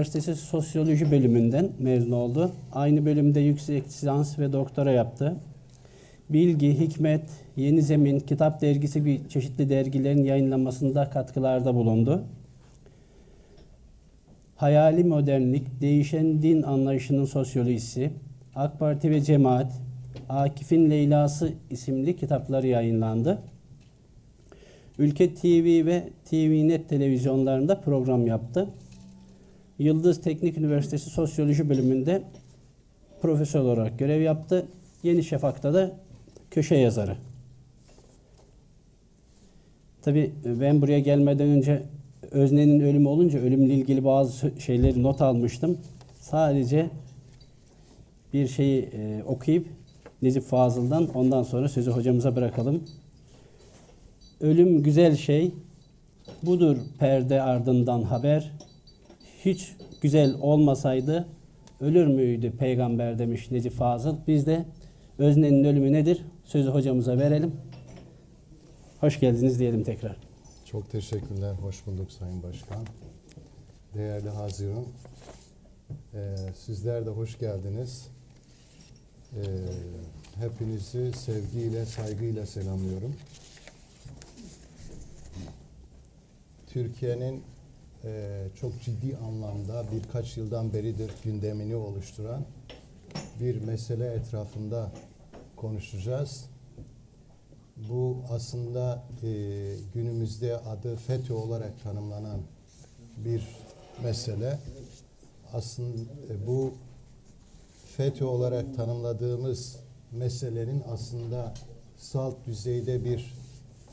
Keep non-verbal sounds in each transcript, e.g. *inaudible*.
Üniversitesi Sosyoloji bölümünden mezun oldu. Aynı bölümde yüksek lisans ve doktora yaptı. Bilgi, Hikmet, Yeni Zemin, Kitap Dergisi gibi çeşitli dergilerin yayınlanmasında katkılarda bulundu. Hayali Modernlik, Değişen Din Anlayışının Sosyolojisi, AK Parti ve Cemaat, Akif'in Leyla'sı isimli kitapları yayınlandı. Ülke TV ve TVNet televizyonlarında program yaptı. Yıldız Teknik Üniversitesi Sosyoloji bölümünde profesör olarak görev yaptı. Yeni Şafak'ta da köşe yazarı. Tabii ben buraya gelmeden önce Özne'nin ölümü olunca ölümle ilgili bazı şeyleri not almıştım. Sadece bir şeyi e, okuyup Necip Fazıl'dan ondan sonra sözü hocamıza bırakalım. Ölüm güzel şey, budur perde ardından haber. Hiç güzel olmasaydı ölür müydü peygamber demiş Necip Fazıl. Biz de öznenin ölümü nedir? Sözü hocamıza verelim. Hoş geldiniz diyelim tekrar. Çok teşekkürler. Hoş bulduk Sayın Başkan. Değerli Haziran, e, sizler de hoş geldiniz. E, hepinizi sevgiyle, saygıyla selamlıyorum. Türkiye'nin çok ciddi anlamda birkaç yıldan beridir gündemini oluşturan bir mesele etrafında konuşacağız. Bu aslında e, günümüzde adı FETÖ olarak tanımlanan bir mesele. Aslında e, bu FETÖ olarak tanımladığımız meselenin aslında salt düzeyde bir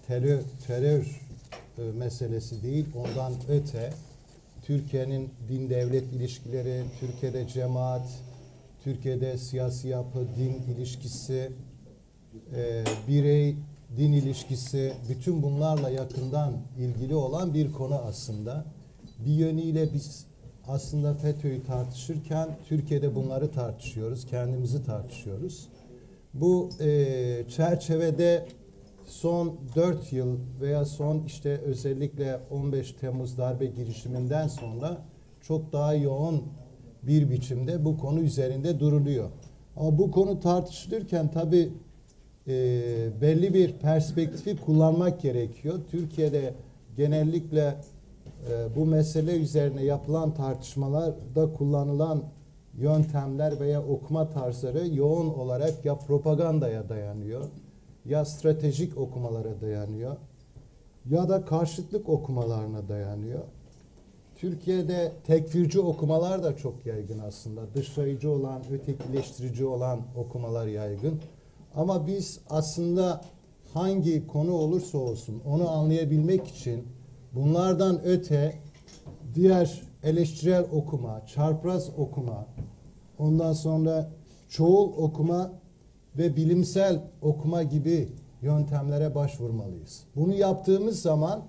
terör, terör e, meselesi değil. Ondan öte Türkiye'nin din devlet ilişkileri, Türkiye'de cemaat, Türkiye'de siyasi yapı, din ilişkisi, e, birey din ilişkisi bütün bunlarla yakından ilgili olan bir konu aslında. Bir yönüyle biz aslında FETÖ'yü tartışırken Türkiye'de bunları tartışıyoruz, kendimizi tartışıyoruz. Bu e, çerçevede son 4 yıl veya son işte özellikle 15 Temmuz darbe girişiminden sonra çok daha yoğun bir biçimde bu konu üzerinde duruluyor. Ama bu konu tartışılırken tabii e, belli bir perspektifi kullanmak gerekiyor. Türkiye'de genellikle e, bu mesele üzerine yapılan tartışmalarda kullanılan yöntemler veya okuma tarzları yoğun olarak ya propagandaya dayanıyor, ya stratejik okumalara dayanıyor, ya da karşıtlık okumalarına dayanıyor. Türkiye'de tekfirci okumalar da çok yaygın aslında. Dışlayıcı olan, ötekileştirici olan okumalar yaygın. Ama biz aslında hangi konu olursa olsun onu anlayabilmek için bunlardan öte diğer eleştirel okuma, çarpraz okuma, ondan sonra çoğul okuma ve bilimsel okuma gibi yöntemlere başvurmalıyız. Bunu yaptığımız zaman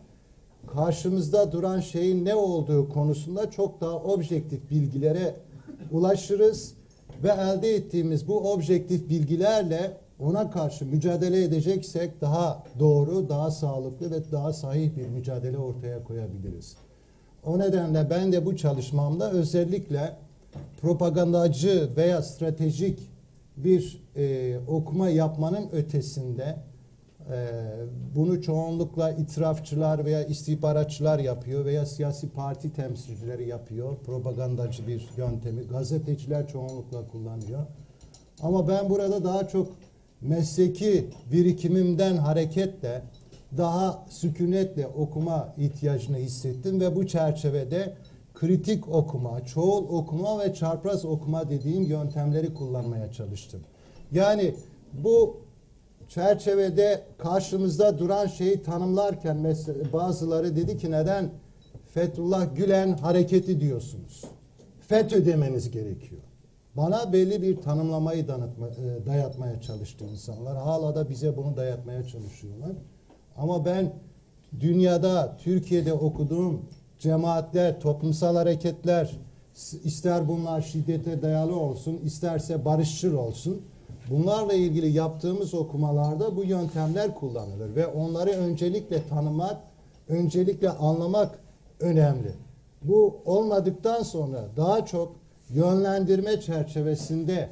karşımızda duran şeyin ne olduğu konusunda çok daha objektif bilgilere ulaşırız ve elde ettiğimiz bu objektif bilgilerle ona karşı mücadele edeceksek daha doğru, daha sağlıklı ve daha sahih bir mücadele ortaya koyabiliriz. O nedenle ben de bu çalışmamda özellikle propagandacı veya stratejik bir e, okuma yapmanın ötesinde e, bunu çoğunlukla itirafçılar veya istihbaratçılar yapıyor veya siyasi parti temsilcileri yapıyor. Propagandacı bir yöntemi. Gazeteciler çoğunlukla kullanıyor. Ama ben burada daha çok mesleki birikimimden hareketle daha sükunetle okuma ihtiyacını hissettim ve bu çerçevede kritik okuma, çoğul okuma ve çarpraz okuma dediğim yöntemleri kullanmaya çalıştım. Yani bu çerçevede karşımızda duran şeyi tanımlarken mesela bazıları dedi ki neden Fethullah Gülen hareketi diyorsunuz? FETÖ demeniz gerekiyor. Bana belli bir tanımlamayı danıtma, e, dayatmaya çalıştı insanlar. Hala da bize bunu dayatmaya çalışıyorlar. Ama ben dünyada, Türkiye'de okuduğum cemaatler, toplumsal hareketler, ister bunlar şiddete dayalı olsun, isterse barışçıl olsun. Bunlarla ilgili yaptığımız okumalarda bu yöntemler kullanılır ve onları öncelikle tanımak, öncelikle anlamak önemli. Bu olmadıktan sonra daha çok yönlendirme çerçevesinde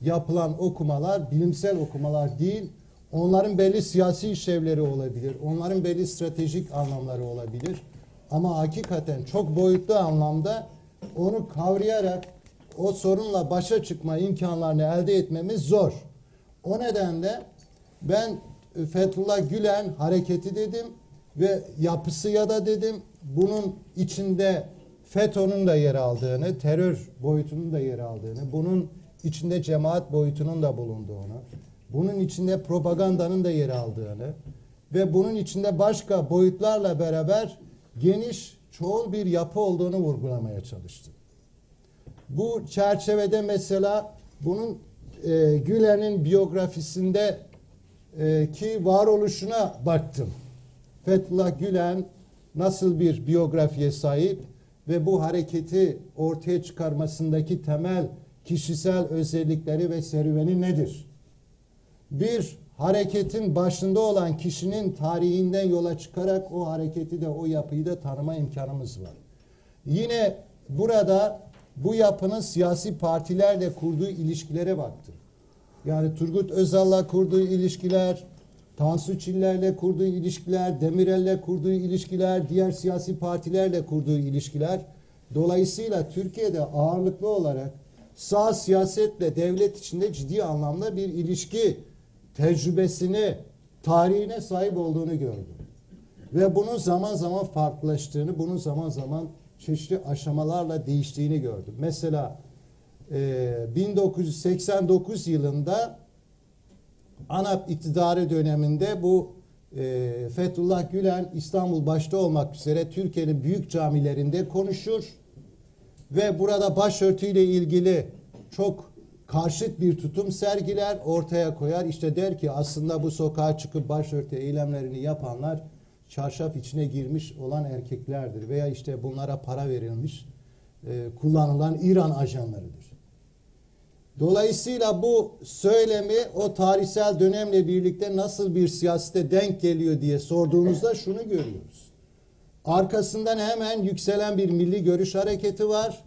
yapılan okumalar bilimsel okumalar değil, onların belli siyasi işlevleri olabilir, onların belli stratejik anlamları olabilir. Ama hakikaten çok boyutlu anlamda onu kavrayarak o sorunla başa çıkma imkanlarını elde etmemiz zor. O nedenle ben Fethullah Gülen hareketi dedim ve yapısı ya da dedim bunun içinde FETÖ'nün de yer aldığını, terör boyutunun da yer aldığını, bunun içinde cemaat boyutunun da bulunduğunu, bunun içinde propagandanın da yer aldığını ve bunun içinde başka boyutlarla beraber geniş, çoğul bir yapı olduğunu vurgulamaya çalıştım. Bu çerçevede mesela bunun e, Gülen'in biyografisinde e, ki varoluşuna baktım. Fethullah Gülen nasıl bir biyografiye sahip ve bu hareketi ortaya çıkarmasındaki temel kişisel özellikleri ve serüveni nedir? Bir hareketin başında olan kişinin tarihinden yola çıkarak o hareketi de o yapıyı da tanıma imkanımız var. Yine burada bu yapının siyasi partilerle kurduğu ilişkilere baktım. Yani Turgut Özal'la kurduğu ilişkiler, Tansu Çiller'le kurduğu ilişkiler, Demirel'le kurduğu ilişkiler, diğer siyasi partilerle kurduğu ilişkiler. Dolayısıyla Türkiye'de ağırlıklı olarak sağ siyasetle devlet içinde ciddi anlamda bir ilişki tecrübesini, tarihine sahip olduğunu gördüm. Ve bunun zaman zaman farklılaştığını, bunun zaman zaman çeşitli aşamalarla değiştiğini gördüm. Mesela e, 1989 yılında ANAP iktidarı döneminde bu e, Fethullah Gülen İstanbul başta olmak üzere Türkiye'nin büyük camilerinde konuşur ve burada başörtüyle ilgili çok karşıt bir tutum sergiler, ortaya koyar. İşte der ki aslında bu sokağa çıkıp başörtü eylemlerini yapanlar çarşaf içine girmiş olan erkeklerdir veya işte bunlara para verilmiş e, kullanılan İran ajanlarıdır. Dolayısıyla bu söylemi o tarihsel dönemle birlikte nasıl bir siyasete denk geliyor diye sorduğumuzda şunu görüyoruz. Arkasından hemen yükselen bir milli görüş hareketi var.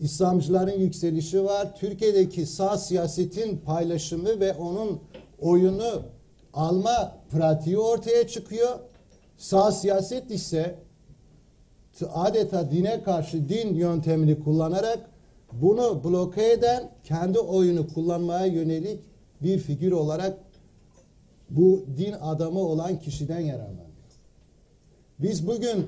İslamcıların yükselişi var. Türkiye'deki sağ siyasetin paylaşımı ve onun oyunu alma pratiği ortaya çıkıyor. Sağ siyaset ise adeta dine karşı din yöntemini kullanarak bunu bloke eden kendi oyunu kullanmaya yönelik bir figür olarak bu din adamı olan kişiden yararlanıyor. Biz bugün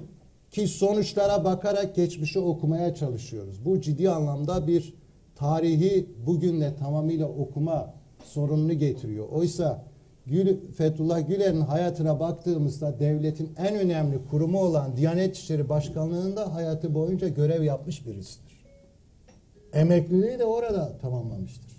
ki sonuçlara bakarak geçmişi okumaya çalışıyoruz. Bu ciddi anlamda bir tarihi bugünle tamamıyla okuma sorununu getiriyor. Oysa Gül, Fethullah Gülen'in hayatına baktığımızda devletin en önemli kurumu olan Diyanet İşleri Başkanlığı'nda hayatı boyunca görev yapmış birisidir. Emekliliği de orada tamamlamıştır.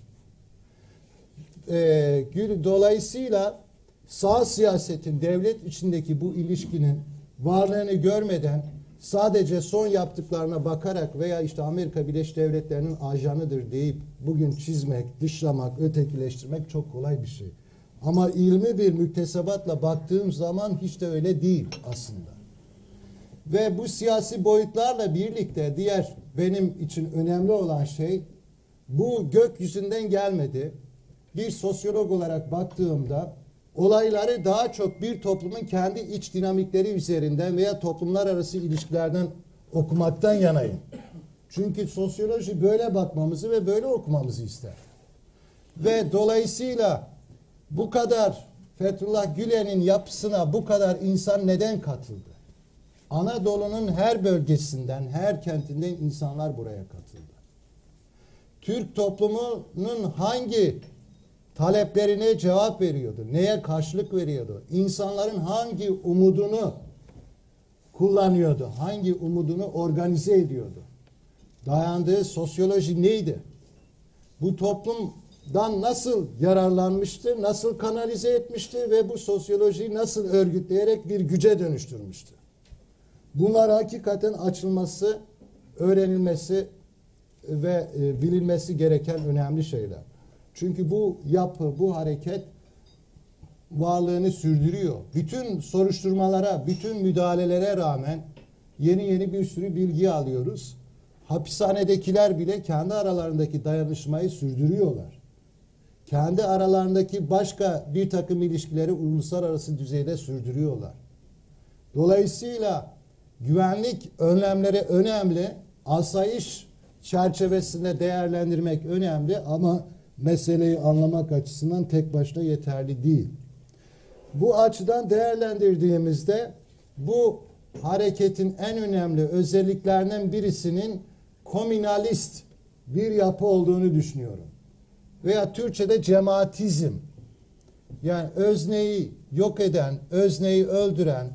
Ee, Gül, dolayısıyla sağ siyasetin devlet içindeki bu ilişkinin varlığını görmeden sadece son yaptıklarına bakarak veya işte Amerika Birleşik Devletleri'nin ajanıdır deyip bugün çizmek, dışlamak, ötekileştirmek çok kolay bir şey. Ama ilmi bir müktesebatla baktığım zaman hiç de öyle değil aslında. Ve bu siyasi boyutlarla birlikte diğer benim için önemli olan şey bu gökyüzünden gelmedi. Bir sosyolog olarak baktığımda olayları daha çok bir toplumun kendi iç dinamikleri üzerinden veya toplumlar arası ilişkilerden okumaktan yanayım. Çünkü sosyoloji böyle bakmamızı ve böyle okumamızı ister. Ve dolayısıyla bu kadar Fethullah Gülen'in yapısına bu kadar insan neden katıldı? Anadolu'nun her bölgesinden, her kentinden insanlar buraya katıldı. Türk toplumunun hangi taleplerine cevap veriyordu? Neye karşılık veriyordu? İnsanların hangi umudunu kullanıyordu? Hangi umudunu organize ediyordu? Dayandığı sosyoloji neydi? Bu toplumdan nasıl yararlanmıştı? Nasıl kanalize etmişti? Ve bu sosyolojiyi nasıl örgütleyerek bir güce dönüştürmüştü? Bunlar hakikaten açılması, öğrenilmesi ve e, bilinmesi gereken önemli şeyler. Çünkü bu yapı, bu hareket varlığını sürdürüyor. Bütün soruşturmalara, bütün müdahalelere rağmen yeni yeni bir sürü bilgi alıyoruz. Hapishanedekiler bile kendi aralarındaki dayanışmayı sürdürüyorlar. Kendi aralarındaki başka bir takım ilişkileri uluslararası düzeyde sürdürüyorlar. Dolayısıyla güvenlik önlemleri önemli. Asayiş çerçevesinde değerlendirmek önemli ama meseleyi anlamak açısından tek başına yeterli değil. Bu açıdan değerlendirdiğimizde bu hareketin en önemli özelliklerinden birisinin komünalist bir yapı olduğunu düşünüyorum. Veya Türkçe'de cemaatizm. Yani özneyi yok eden, özneyi öldüren,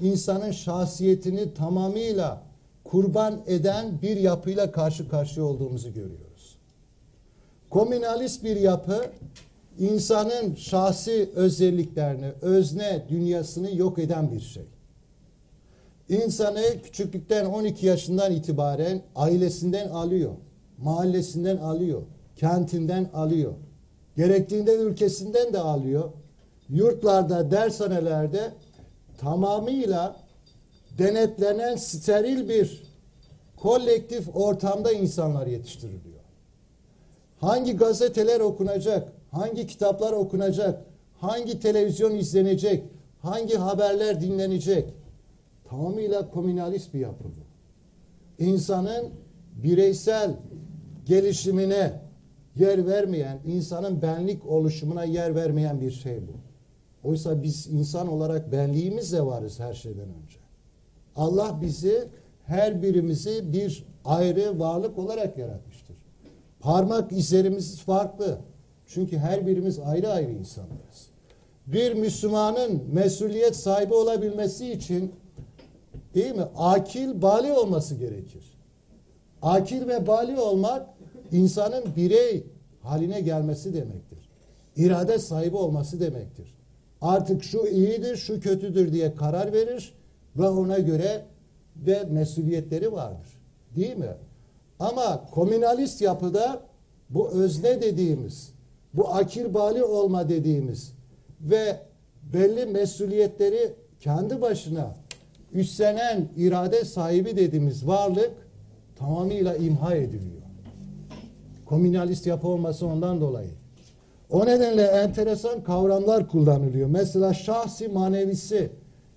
insanın şahsiyetini tamamıyla kurban eden bir yapıyla karşı karşıya olduğumuzu görüyoruz. Komünalist bir yapı insanın şahsi özelliklerini, özne dünyasını yok eden bir şey. İnsanı küçüklükten 12 yaşından itibaren ailesinden alıyor, mahallesinden alıyor, kentinden alıyor. Gerektiğinde ülkesinden de alıyor. Yurtlarda, dershanelerde tamamıyla denetlenen steril bir kolektif ortamda insanlar yetiştiriliyor. Hangi gazeteler okunacak, hangi kitaplar okunacak, hangi televizyon izlenecek, hangi haberler dinlenecek? Tamamıyla komünalist bir yapı bu. İnsanın bireysel gelişimine yer vermeyen, insanın benlik oluşumuna yer vermeyen bir şey bu. Oysa biz insan olarak benliğimizle varız her şeyden önce. Allah bizi her birimizi bir ayrı varlık olarak yaratmıştır. Parmak izlerimiz farklı. Çünkü her birimiz ayrı ayrı insanlarız. Bir Müslümanın mesuliyet sahibi olabilmesi için değil mi? Akil, bali olması gerekir. Akil ve bali olmak insanın birey haline gelmesi demektir. İrade sahibi olması demektir. Artık şu iyidir, şu kötüdür diye karar verir ve ona göre de mesuliyetleri vardır. Değil mi? Ama komünalist yapıda bu özne dediğimiz, bu akil bali olma dediğimiz ve belli mesuliyetleri kendi başına üstlenen irade sahibi dediğimiz varlık tamamıyla imha ediliyor. Komünalist yapı olması ondan dolayı. O nedenle enteresan kavramlar kullanılıyor. Mesela şahsi manevisi,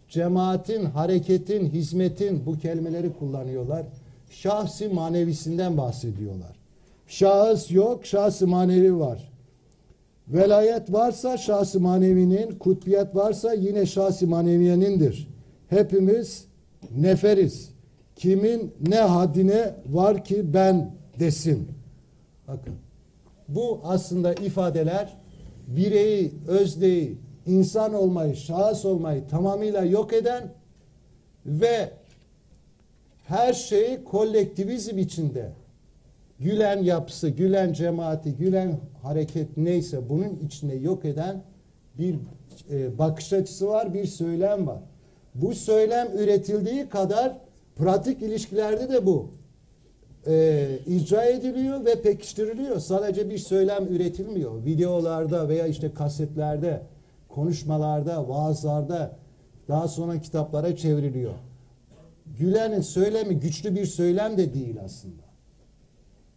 cemaatin, hareketin, hizmetin bu kelimeleri kullanıyorlar. Şahsi manevisinden bahsediyorlar. Şahıs yok, şahsi manevi var. Velayet varsa şahsi manevinin, kutbiyet varsa yine şahsi maneviyenindir. Hepimiz neferiz. Kimin ne haddine var ki ben desin. Bakın. Bu aslında ifadeler bireyi, özneyi, insan olmayı, şahıs olmayı tamamıyla yok eden ve her şeyi kolektivizm içinde Gülen yapısı, Gülen cemaati, Gülen hareket neyse bunun içinde yok eden bir e, bakış açısı var, bir söylem var. Bu söylem üretildiği kadar pratik ilişkilerde de bu e, icra ediliyor ve pekiştiriliyor. Sadece bir söylem üretilmiyor. Videolarda veya işte kasetlerde, konuşmalarda, vaazlarda, daha sonra kitaplara çevriliyor. Gülen'in söylemi güçlü bir söylem de değil aslında.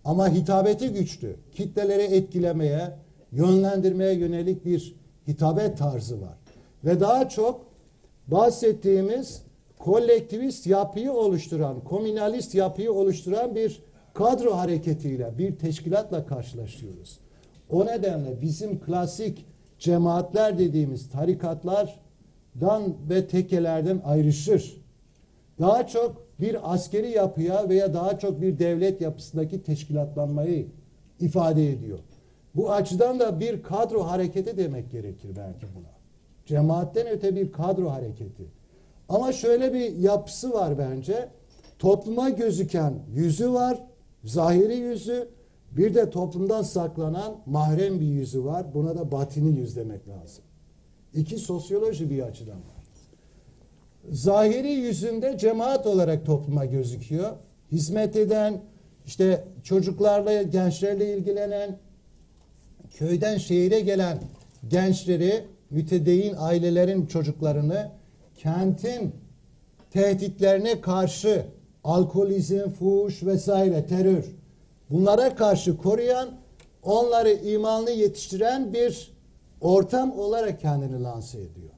Ama hitabeti güçlü. Kitleleri etkilemeye, yönlendirmeye yönelik bir hitabet tarzı var. Ve daha çok bahsettiğimiz kolektivist yapıyı oluşturan, komünalist yapıyı oluşturan bir kadro hareketiyle, bir teşkilatla karşılaşıyoruz. O nedenle bizim klasik cemaatler dediğimiz tarikatlardan ve tekelerden ayrışır. Daha çok bir askeri yapıya veya daha çok bir devlet yapısındaki teşkilatlanmayı ifade ediyor. Bu açıdan da bir kadro hareketi demek gerekir belki buna. Cemaatten öte bir kadro hareketi. Ama şöyle bir yapısı var bence. Topluma gözüken yüzü var, zahiri yüzü. Bir de toplumdan saklanan mahrem bir yüzü var. Buna da batini yüz demek lazım. İki sosyoloji bir açıdan var. Zahiri yüzünde cemaat olarak topluma gözüküyor. Hizmet eden, işte çocuklarla, gençlerle ilgilenen, köyden şehire gelen gençleri, mütedeyyin ailelerin çocuklarını kentin tehditlerine karşı alkolizm, fuhuş vesaire terör bunlara karşı koruyan onları imanlı yetiştiren bir ortam olarak kendini lanse ediyor.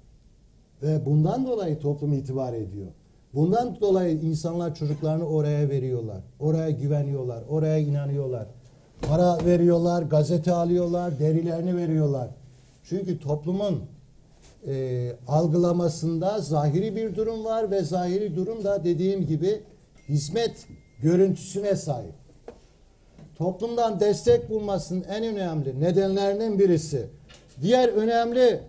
Ve bundan dolayı toplum itibar ediyor. Bundan dolayı insanlar çocuklarını oraya veriyorlar. Oraya güveniyorlar. Oraya inanıyorlar. Para veriyorlar, gazete alıyorlar, derilerini veriyorlar. Çünkü toplumun e, algılamasında zahiri bir durum var ve zahiri durum da dediğim gibi hizmet görüntüsüne sahip. Toplumdan destek bulmasının en önemli nedenlerinin birisi. Diğer önemli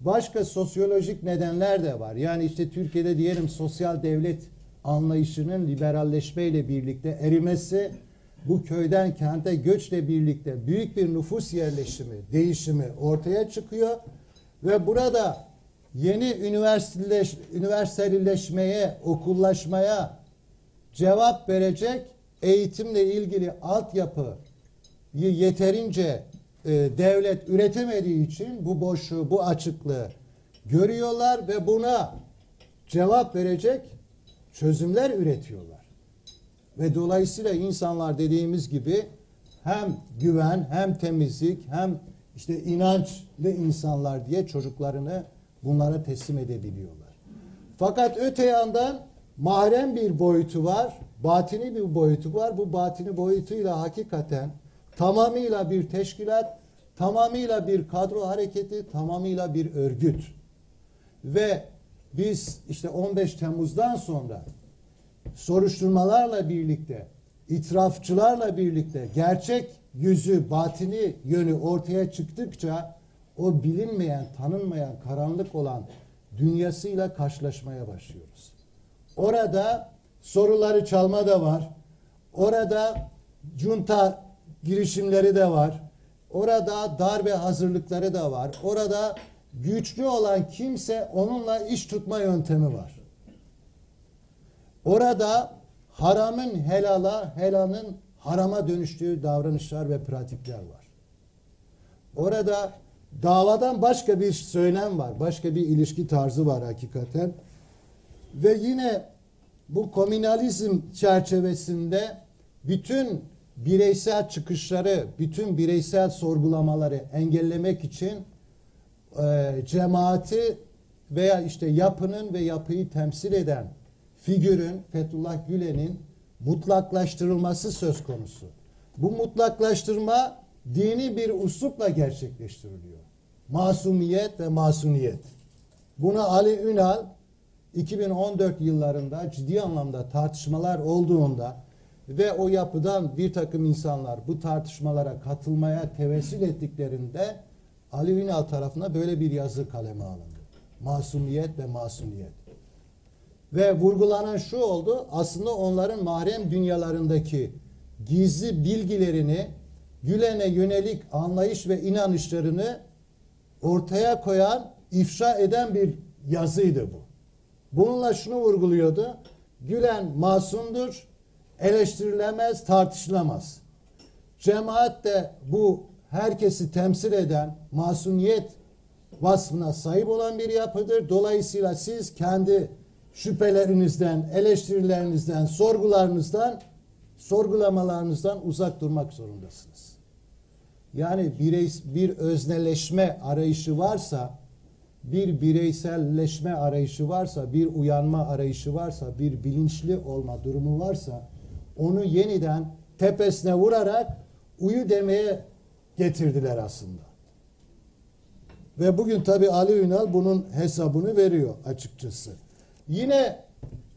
başka sosyolojik nedenler de var. Yani işte Türkiye'de diyelim sosyal devlet anlayışının liberalleşmeyle birlikte erimesi, bu köyden kente göçle birlikte büyük bir nüfus yerleşimi, değişimi ortaya çıkıyor ve burada yeni üniversiteleş, üniversiteleşmeye, okullaşmaya cevap verecek eğitimle ilgili altyapı yeterince e, devlet üretemediği için bu boşluğu, bu açıklığı görüyorlar ve buna cevap verecek çözümler üretiyorlar. Ve dolayısıyla insanlar dediğimiz gibi hem güven, hem temizlik, hem işte inançlı insanlar diye çocuklarını bunlara teslim edebiliyorlar. Fakat öte yandan mahrem bir boyutu var, batini bir boyutu var. Bu batini boyutuyla hakikaten tamamıyla bir teşkilat, tamamıyla bir kadro hareketi, tamamıyla bir örgüt. Ve biz işte 15 Temmuz'dan sonra soruşturmalarla birlikte, itirafçılarla birlikte gerçek yüzü, batini yönü ortaya çıktıkça o bilinmeyen, tanınmayan, karanlık olan dünyasıyla karşılaşmaya başlıyoruz. Orada soruları çalma da var. Orada junta girişimleri de var. Orada darbe hazırlıkları da var. Orada güçlü olan kimse onunla iş tutma yöntemi var. Orada haramın helala, helalın harama dönüştüğü davranışlar ve pratikler var. Orada davadan başka bir söylem var. Başka bir ilişki tarzı var hakikaten. Ve yine bu komünalizm çerçevesinde bütün bireysel çıkışları, bütün bireysel sorgulamaları engellemek için e, cemaati veya işte yapının ve yapıyı temsil eden figürün Fethullah Gülen'in mutlaklaştırılması söz konusu. Bu mutlaklaştırma dini bir uslupla gerçekleştiriliyor. Masumiyet ve masuniyet. Buna Ali Ünal 2014 yıllarında ciddi anlamda tartışmalar olduğunda ve o yapıdan bir takım insanlar bu tartışmalara katılmaya tevessül ettiklerinde Ali Ünal tarafına böyle bir yazı kaleme alındı. Masumiyet ve masuniyet. Ve vurgulanan şu oldu. Aslında onların mahrem dünyalarındaki gizli bilgilerini Gülen'e yönelik anlayış ve inanışlarını ortaya koyan, ifşa eden bir yazıydı bu. Bununla şunu vurguluyordu. Gülen masumdur, eleştirilemez, tartışılamaz. Cemaat de bu herkesi temsil eden masumiyet vasfına sahip olan bir yapıdır. Dolayısıyla siz kendi şüphelerinizden, eleştirilerinizden, sorgularınızdan, sorgulamalarınızdan uzak durmak zorundasınız. Yani birey, bir özneleşme arayışı varsa, bir bireyselleşme arayışı varsa, bir uyanma arayışı varsa, bir bilinçli olma durumu varsa, onu yeniden tepesine vurarak uyu demeye getirdiler aslında. Ve bugün tabi Ali Ünal bunun hesabını veriyor açıkçası. Yine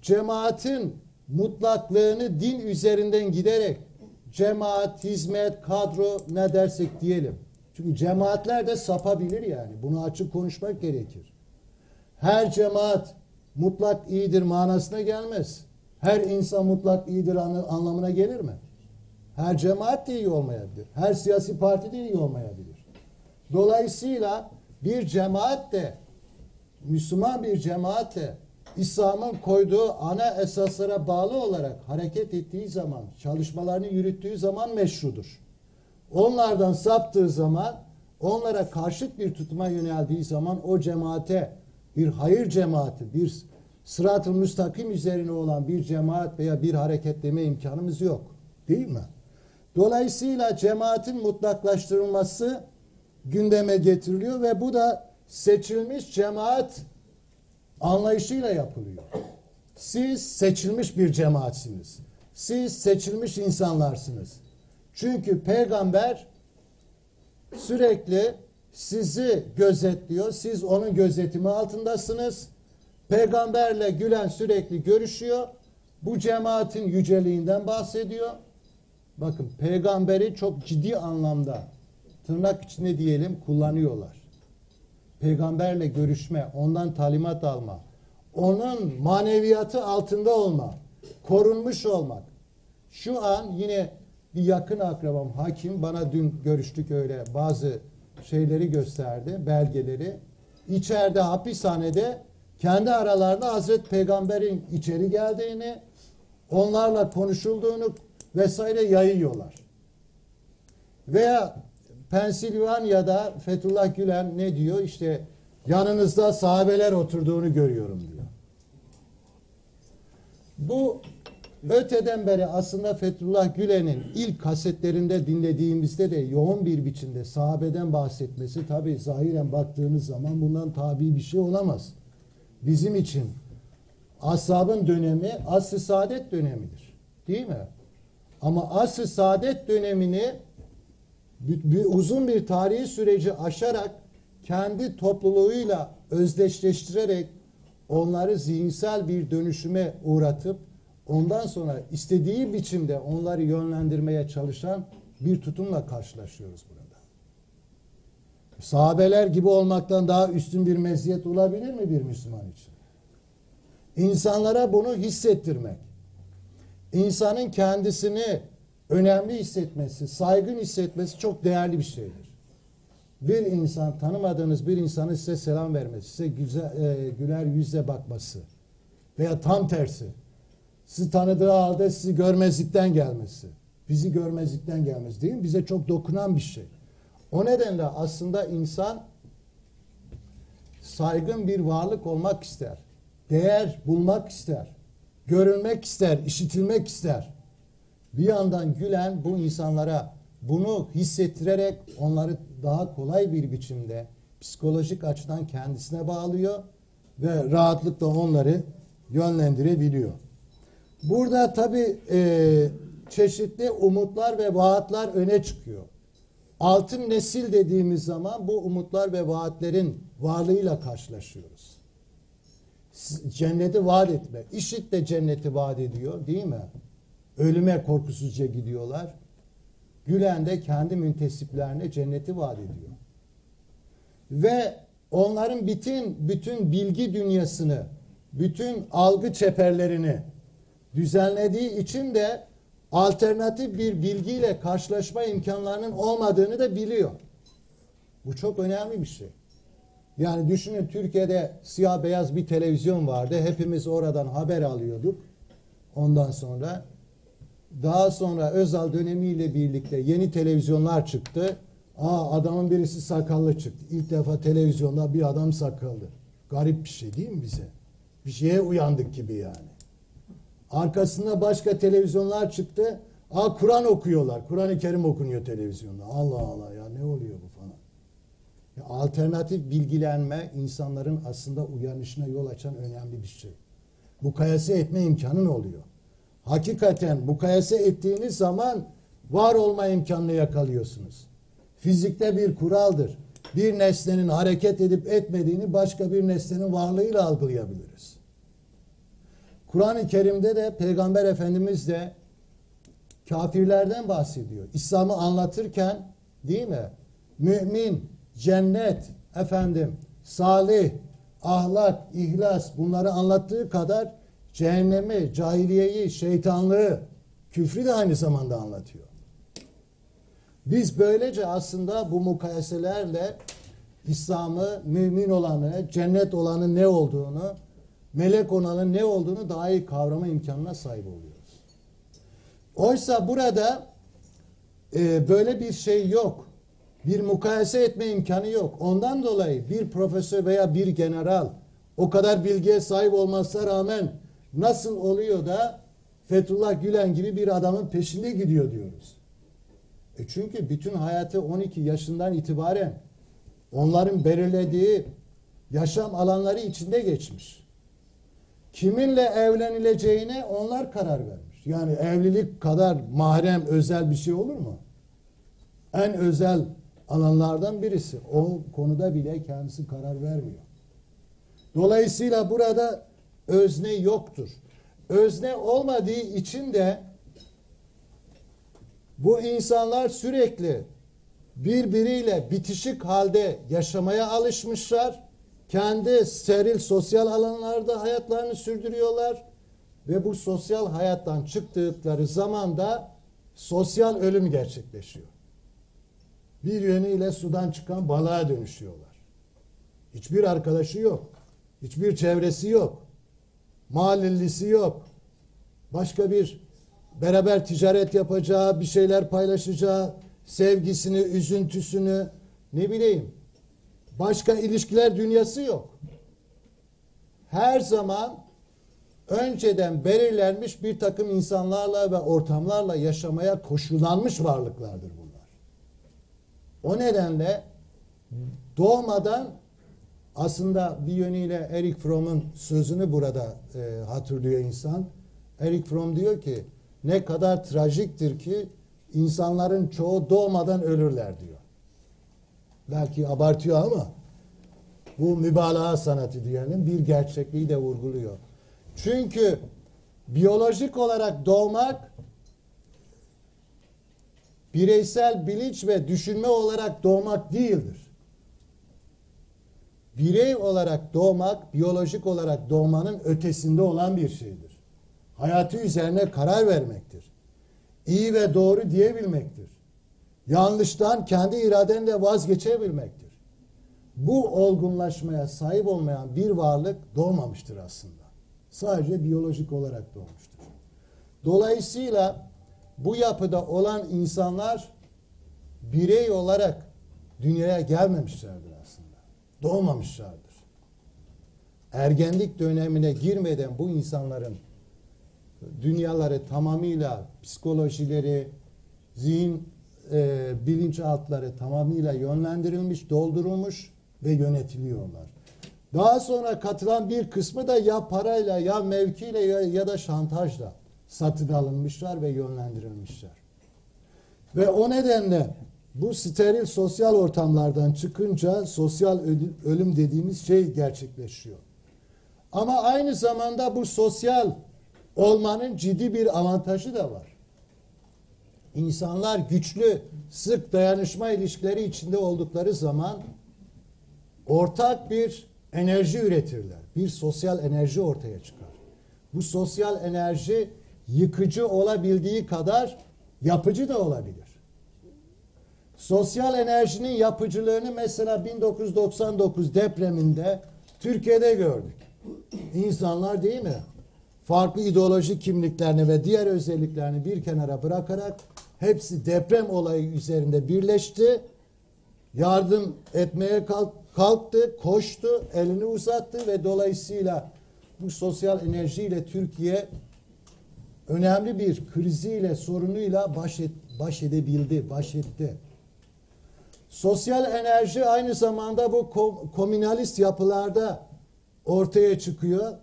cemaatin mutlaklığını din üzerinden giderek cemaat, hizmet, kadro ne dersek diyelim. Çünkü cemaatler de sapabilir yani. Bunu açık konuşmak gerekir. Her cemaat mutlak iyidir manasına gelmez. Her insan mutlak iyidir anlamına gelir mi? Her cemaat de iyi olmayabilir. Her siyasi parti de iyi olmayabilir. Dolayısıyla bir cemaat de Müslüman bir cemaat de İslam'ın koyduğu ana esaslara bağlı olarak hareket ettiği zaman, çalışmalarını yürüttüğü zaman meşrudur. Onlardan saptığı zaman, onlara karşıt bir tutuma yöneldiği zaman o cemaate bir hayır cemaati, bir sırat-ı müstakim üzerine olan bir cemaat veya bir hareketleme imkanımız yok. Değil mi? Dolayısıyla cemaatin mutlaklaştırılması gündeme getiriliyor ve bu da seçilmiş cemaat anlayışıyla yapılıyor. Siz seçilmiş bir cemaatsiniz. Siz seçilmiş insanlarsınız. Çünkü peygamber sürekli sizi gözetliyor. Siz onun gözetimi altındasınız. Peygamberle Gülen sürekli görüşüyor. Bu cemaatin yüceliğinden bahsediyor. Bakın peygamberi çok ciddi anlamda tırnak içinde diyelim kullanıyorlar. Peygamberle görüşme, ondan talimat alma, onun maneviyatı altında olma, korunmuş olmak. Şu an yine bir yakın akrabam hakim bana dün görüştük öyle bazı şeyleri gösterdi, belgeleri. İçeride hapishanede kendi aralarında Hazreti Peygamber'in içeri geldiğini, onlarla konuşulduğunu vesaire yayıyorlar. Veya Pensilvanya'da Fethullah Gülen ne diyor? İşte yanınızda sahabeler oturduğunu görüyorum diyor. Bu öteden beri aslında Fethullah Gülen'in ilk kasetlerinde dinlediğimizde de yoğun bir biçimde sahabeden bahsetmesi tabi zahiren baktığınız zaman bundan tabi bir şey olamaz. Bizim için ashabın dönemi asr-ı saadet dönemidir. Değil mi? Ama asr-ı saadet dönemini bir, uzun bir tarihi süreci aşarak kendi topluluğuyla özdeşleştirerek onları zihinsel bir dönüşüme uğratıp ondan sonra istediği biçimde onları yönlendirmeye çalışan bir tutumla karşılaşıyoruz burada. Sahabeler gibi olmaktan daha üstün bir meziyet olabilir mi bir Müslüman için? İnsanlara bunu hissettirmek. İnsanın kendisini önemli hissetmesi, saygın hissetmesi çok değerli bir şeydir. Bir insan, tanımadığınız bir insanın size selam vermesi, size güzel, e, güler yüzle bakması veya tam tersi, sizi tanıdığı halde sizi görmezlikten gelmesi, bizi görmezlikten gelmesi değil mi? Bize çok dokunan bir şey. O nedenle aslında insan saygın bir varlık olmak ister. Değer bulmak ister. Görülmek ister, işitilmek ister. Bir yandan Gülen bu insanlara bunu hissettirerek onları daha kolay bir biçimde psikolojik açıdan kendisine bağlıyor ve rahatlıkla onları yönlendirebiliyor. Burada tabi e, çeşitli umutlar ve vaatler öne çıkıyor. Altın nesil dediğimiz zaman bu umutlar ve vaatlerin varlığıyla karşılaşıyoruz. Cenneti vaat etme. İşit de cenneti vaat ediyor değil mi? Ölüme korkusuzca gidiyorlar. Gülen de kendi müntesiplerine cenneti vaat ediyor. Ve onların bütün bütün bilgi dünyasını, bütün algı çeperlerini düzenlediği için de alternatif bir bilgiyle karşılaşma imkanlarının olmadığını da biliyor. Bu çok önemli bir şey. Yani düşünün Türkiye'de siyah beyaz bir televizyon vardı. Hepimiz oradan haber alıyorduk. Ondan sonra daha sonra Özal dönemiyle birlikte yeni televizyonlar çıktı. Aa adamın birisi sakallı çıktı. İlk defa televizyonda bir adam sakallı. Garip bir şey değil mi bize? Bir şeye uyandık gibi yani. Arkasında başka televizyonlar çıktı. Aa Kur'an okuyorlar. Kur'an-ı Kerim okunuyor televizyonda. Allah Allah ya ne oluyor bu falan. Ya, alternatif bilgilenme insanların aslında uyanışına yol açan önemli bir şey. Mukayese etme imkanı oluyor? Hakikaten mukayese ettiğiniz zaman var olma imkanını yakalıyorsunuz. Fizikte bir kuraldır. Bir nesnenin hareket edip etmediğini başka bir nesnenin varlığıyla algılayabiliriz. Kur'an-ı Kerim'de de Peygamber Efendimiz de kafirlerden bahsediyor. İslam'ı anlatırken değil mi? Mümin, cennet, efendim, salih, ahlak, ihlas bunları anlattığı kadar cehennemi, cahiliyeyi, şeytanlığı, küfrü de aynı zamanda anlatıyor. Biz böylece aslında bu mukayeselerle İslam'ı, mümin olanı, cennet olanı ne olduğunu, melek olanın ne olduğunu daha iyi kavrama imkanına sahip oluyoruz. Oysa burada e, böyle bir şey yok. Bir mukayese etme imkanı yok. Ondan dolayı bir profesör veya bir general O kadar bilgiye sahip olmasına rağmen nasıl oluyor da Fethullah Gülen gibi bir adamın peşinde gidiyor diyoruz. E çünkü bütün hayatı 12 yaşından itibaren onların belirlediği yaşam alanları içinde geçmiş. Kiminle evlenileceğine onlar karar vermiş. Yani evlilik kadar mahrem özel bir şey olur mu? En özel alanlardan birisi. O konuda bile kendisi karar vermiyor. Dolayısıyla burada özne yoktur. Özne olmadığı için de bu insanlar sürekli birbiriyle bitişik halde yaşamaya alışmışlar. Kendi steril sosyal alanlarda hayatlarını sürdürüyorlar ve bu sosyal hayattan çıktıkları zaman da sosyal ölüm gerçekleşiyor. Bir yönüyle sudan çıkan balığa dönüşüyorlar. Hiçbir arkadaşı yok. Hiçbir çevresi yok. Mahallelisi yok. Başka bir beraber ticaret yapacağı, bir şeyler paylaşacağı, sevgisini, üzüntüsünü ne bileyim başka ilişkiler dünyası yok. Her zaman önceden belirlenmiş bir takım insanlarla ve ortamlarla yaşamaya koşullanmış varlıklardır bunlar. O nedenle doğmadan aslında bir yönüyle Eric Fromm'un sözünü burada e, hatırlıyor insan. Eric Fromm diyor ki ne kadar trajiktir ki insanların çoğu doğmadan ölürler diyor. Belki abartıyor ama bu mübalağa sanatı diyelim bir gerçekliği de vurguluyor. Çünkü biyolojik olarak doğmak bireysel bilinç ve düşünme olarak doğmak değildir. Birey olarak doğmak, biyolojik olarak doğmanın ötesinde olan bir şeydir. Hayatı üzerine karar vermektir. İyi ve doğru diyebilmektir. Yanlıştan kendi iradenle vazgeçebilmektir. Bu olgunlaşmaya sahip olmayan bir varlık doğmamıştır aslında. Sadece biyolojik olarak doğmuştur. Dolayısıyla bu yapıda olan insanlar birey olarak dünyaya gelmemişlerdir. Doğmamışlardır. Ergenlik dönemine girmeden bu insanların dünyaları tamamıyla psikolojileri, zihin e, bilinçaltları tamamıyla yönlendirilmiş, doldurulmuş ve yönetiliyorlar. Daha sonra katılan bir kısmı da ya parayla ya mevkiyle ya, ya da şantajla satın alınmışlar ve yönlendirilmişler. Ve o nedenle bu steril sosyal ortamlardan çıkınca sosyal ölüm dediğimiz şey gerçekleşiyor. Ama aynı zamanda bu sosyal olmanın ciddi bir avantajı da var. İnsanlar güçlü, sık dayanışma ilişkileri içinde oldukları zaman ortak bir enerji üretirler. Bir sosyal enerji ortaya çıkar. Bu sosyal enerji yıkıcı olabildiği kadar yapıcı da olabilir. Sosyal enerjinin yapıcılığını mesela 1999 depreminde Türkiye'de gördük. İnsanlar değil mi? Farklı ideolojik kimliklerini ve diğer özelliklerini bir kenara bırakarak hepsi deprem olayı üzerinde birleşti. Yardım etmeye kalktı, koştu, elini uzattı ve dolayısıyla bu sosyal enerjiyle Türkiye önemli bir kriziyle, sorunuyla baş, et, baş edebildi, baş etti. Sosyal enerji aynı zamanda bu komünalist yapılarda ortaya çıkıyor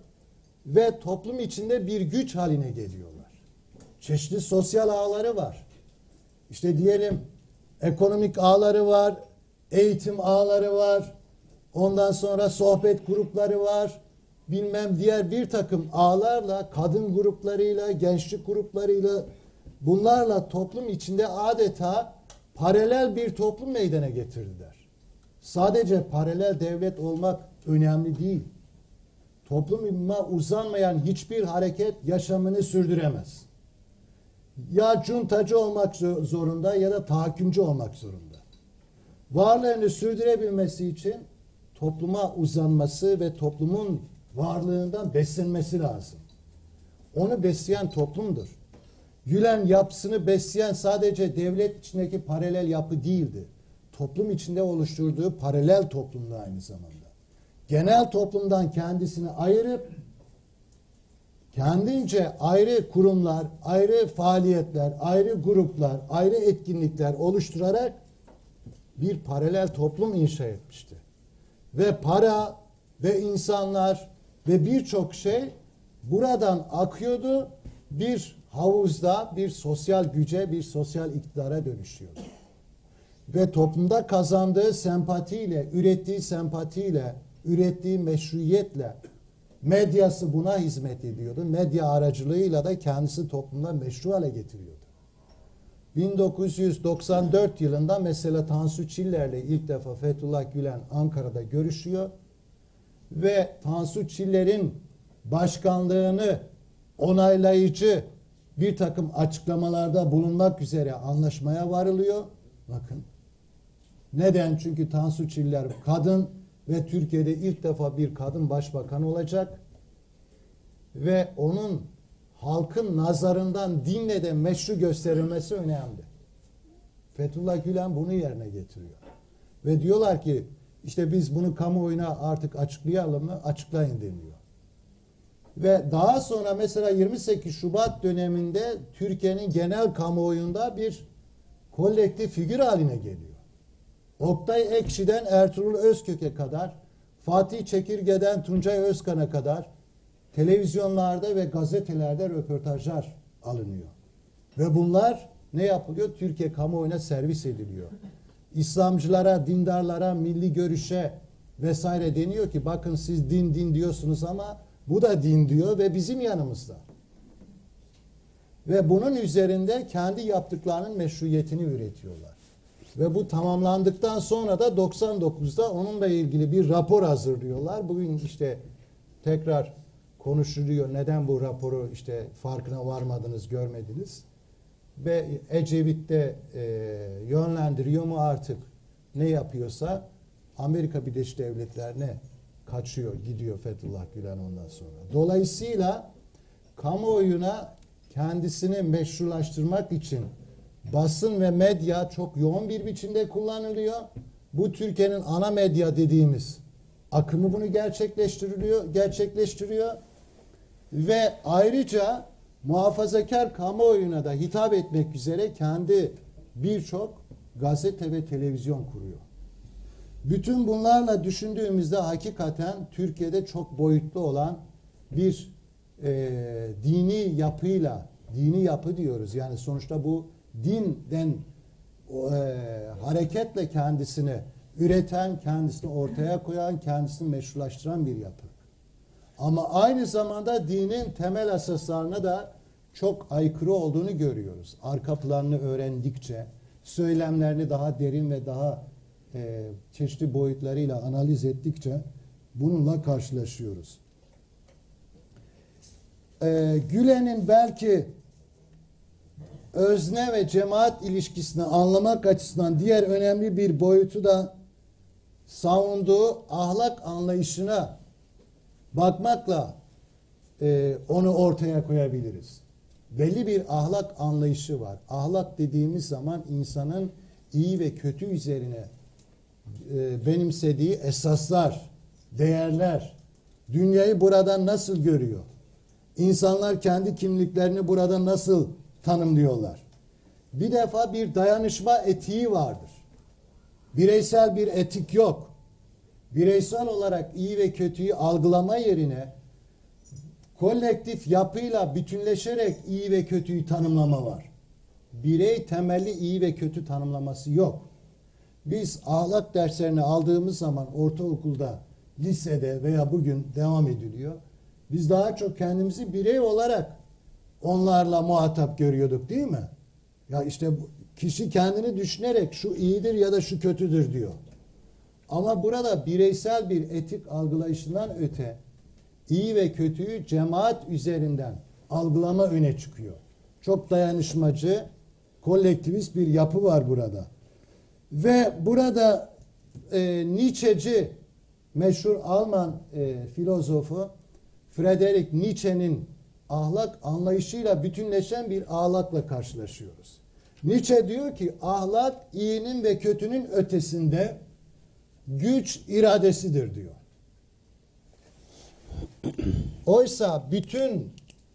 ve toplum içinde bir güç haline geliyorlar. Çeşitli sosyal ağları var. İşte diyelim ekonomik ağları var, eğitim ağları var, ondan sonra sohbet grupları var, bilmem diğer bir takım ağlarla, kadın gruplarıyla, gençlik gruplarıyla bunlarla toplum içinde adeta paralel bir toplum meydana getirdiler. Sadece paralel devlet olmak önemli değil. Topluma uzanmayan hiçbir hareket yaşamını sürdüremez. Ya cuntacı olmak zorunda ya da tahakkümcü olmak zorunda. Varlığını sürdürebilmesi için topluma uzanması ve toplumun varlığından beslenmesi lazım. Onu besleyen toplumdur. Gülen yapısını besleyen sadece devlet içindeki paralel yapı değildi. Toplum içinde oluşturduğu paralel toplumda aynı zamanda. genel toplumdan kendisini ayırıp kendince ayrı kurumlar, ayrı faaliyetler, ayrı gruplar, ayrı etkinlikler oluşturarak bir paralel toplum inşa etmişti. Ve para ve insanlar ve birçok şey buradan akıyordu. Bir havuzda bir sosyal güce, bir sosyal iktidara dönüşüyordu. Ve toplumda kazandığı sempatiyle, ürettiği sempatiyle, ürettiği meşruiyetle medyası buna hizmet ediyordu. Medya aracılığıyla da kendisi toplumda meşru hale getiriyordu. 1994 yılında mesela Tansu Çiller'le ilk defa Fethullah Gülen Ankara'da görüşüyor ve Tansu Çiller'in başkanlığını onaylayıcı bir takım açıklamalarda bulunmak üzere anlaşmaya varılıyor. Bakın. Neden? Çünkü Tansu Çiller kadın ve Türkiye'de ilk defa bir kadın başbakan olacak. Ve onun halkın nazarından dinle de meşru gösterilmesi önemli. Fethullah Gülen bunu yerine getiriyor. Ve diyorlar ki işte biz bunu kamuoyuna artık açıklayalım mı? Açıklayın deniyor. Ve daha sonra mesela 28 Şubat döneminde Türkiye'nin genel kamuoyunda bir kolektif figür haline geliyor. Oktay Ekşi'den Ertuğrul Özkök'e kadar, Fatih Çekirge'den Tuncay Özkan'a kadar televizyonlarda ve gazetelerde röportajlar alınıyor. Ve bunlar ne yapılıyor? Türkiye kamuoyuna servis ediliyor. İslamcılara, dindarlara, milli görüşe vesaire deniyor ki bakın siz din din diyorsunuz ama bu da din diyor ve bizim yanımızda. Ve bunun üzerinde kendi yaptıklarının meşruiyetini üretiyorlar. Ve bu tamamlandıktan sonra da 99'da onunla ilgili bir rapor hazırlıyorlar. Bugün işte tekrar konuşuluyor. Neden bu raporu işte farkına varmadınız, görmediniz? Ve Ecevit de e, yönlendiriyor mu artık ne yapıyorsa Amerika Birleşik Devletleri'ne kaçıyor, gidiyor Fethullah Gülen ondan sonra. Dolayısıyla kamuoyuna kendisini meşrulaştırmak için basın ve medya çok yoğun bir biçimde kullanılıyor. Bu Türkiye'nin ana medya dediğimiz akımı bunu gerçekleştiriliyor, gerçekleştiriyor. Ve ayrıca muhafazakar kamuoyuna da hitap etmek üzere kendi birçok gazete ve televizyon kuruyor. Bütün bunlarla düşündüğümüzde hakikaten Türkiye'de çok boyutlu olan bir e, dini yapıyla, dini yapı diyoruz. Yani sonuçta bu dinden e, hareketle kendisini üreten, kendisini ortaya koyan, kendisini meşrulaştıran bir yapı. Ama aynı zamanda dinin temel esaslarına da çok aykırı olduğunu görüyoruz. Arka planını öğrendikçe, söylemlerini daha derin ve daha e, çeşitli boyutlarıyla analiz ettikçe bununla karşılaşıyoruz. E, Gülen'in belki özne ve cemaat ilişkisini anlamak açısından diğer önemli bir boyutu da savunduğu ahlak anlayışına bakmakla e, onu ortaya koyabiliriz. Belli bir ahlak anlayışı var. Ahlak dediğimiz zaman insanın iyi ve kötü üzerine e, benimsediği esaslar, değerler, dünyayı buradan nasıl görüyor? İnsanlar kendi kimliklerini burada nasıl tanımlıyorlar? Bir defa bir dayanışma etiği vardır. Bireysel bir etik yok. Bireysel olarak iyi ve kötüyü algılama yerine kolektif yapıyla bütünleşerek iyi ve kötüyü tanımlama var. Birey temelli iyi ve kötü tanımlaması yok. Biz ahlak derslerini aldığımız zaman ortaokulda, lisede veya bugün devam ediliyor. Biz daha çok kendimizi birey olarak onlarla muhatap görüyorduk değil mi? Ya işte kişi kendini düşünerek şu iyidir ya da şu kötüdür diyor. Ama burada bireysel bir etik algılayışından öte iyi ve kötüyü cemaat üzerinden algılama öne çıkıyor. Çok dayanışmacı, kolektivist bir yapı var burada. Ve burada e, Nietzsche'ci meşhur Alman e, filozofu Friedrich Nietzsche'nin ahlak anlayışıyla bütünleşen bir ahlakla karşılaşıyoruz. Nietzsche diyor ki ahlak iyinin ve kötünün ötesinde güç iradesidir diyor. Oysa bütün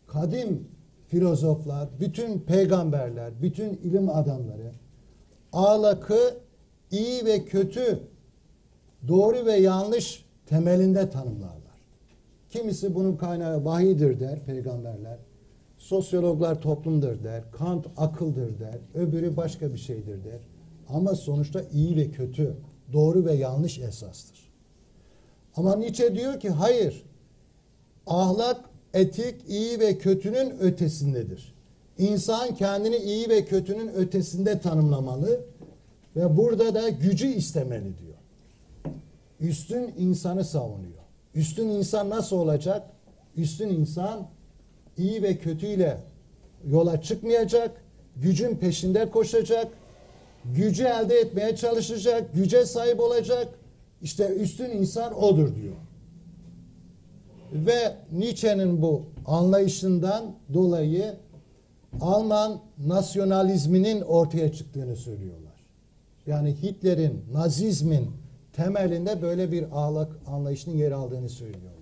kadim filozoflar, bütün peygamberler, bütün ilim adamları ahlakı iyi ve kötü, doğru ve yanlış temelinde tanımlarlar. Kimisi bunun kaynağı vahidir der peygamberler. Sosyologlar toplumdur der. Kant akıldır der. Öbürü başka bir şeydir der. Ama sonuçta iyi ve kötü, doğru ve yanlış esastır. Ama Nietzsche diyor ki hayır. Ahlak, etik, iyi ve kötünün ötesindedir. İnsan kendini iyi ve kötünün ötesinde tanımlamalı ve burada da gücü istemeli diyor. Üstün insanı savunuyor. Üstün insan nasıl olacak? Üstün insan iyi ve kötüyle yola çıkmayacak, gücün peşinde koşacak, gücü elde etmeye çalışacak, güce sahip olacak. İşte üstün insan odur diyor. Ve Nietzsche'nin bu anlayışından dolayı Alman nasyonalizminin ortaya çıktığını söylüyorlar. Yani Hitler'in, Nazizmin temelinde böyle bir ahlak anlayışının yer aldığını söylüyorlar.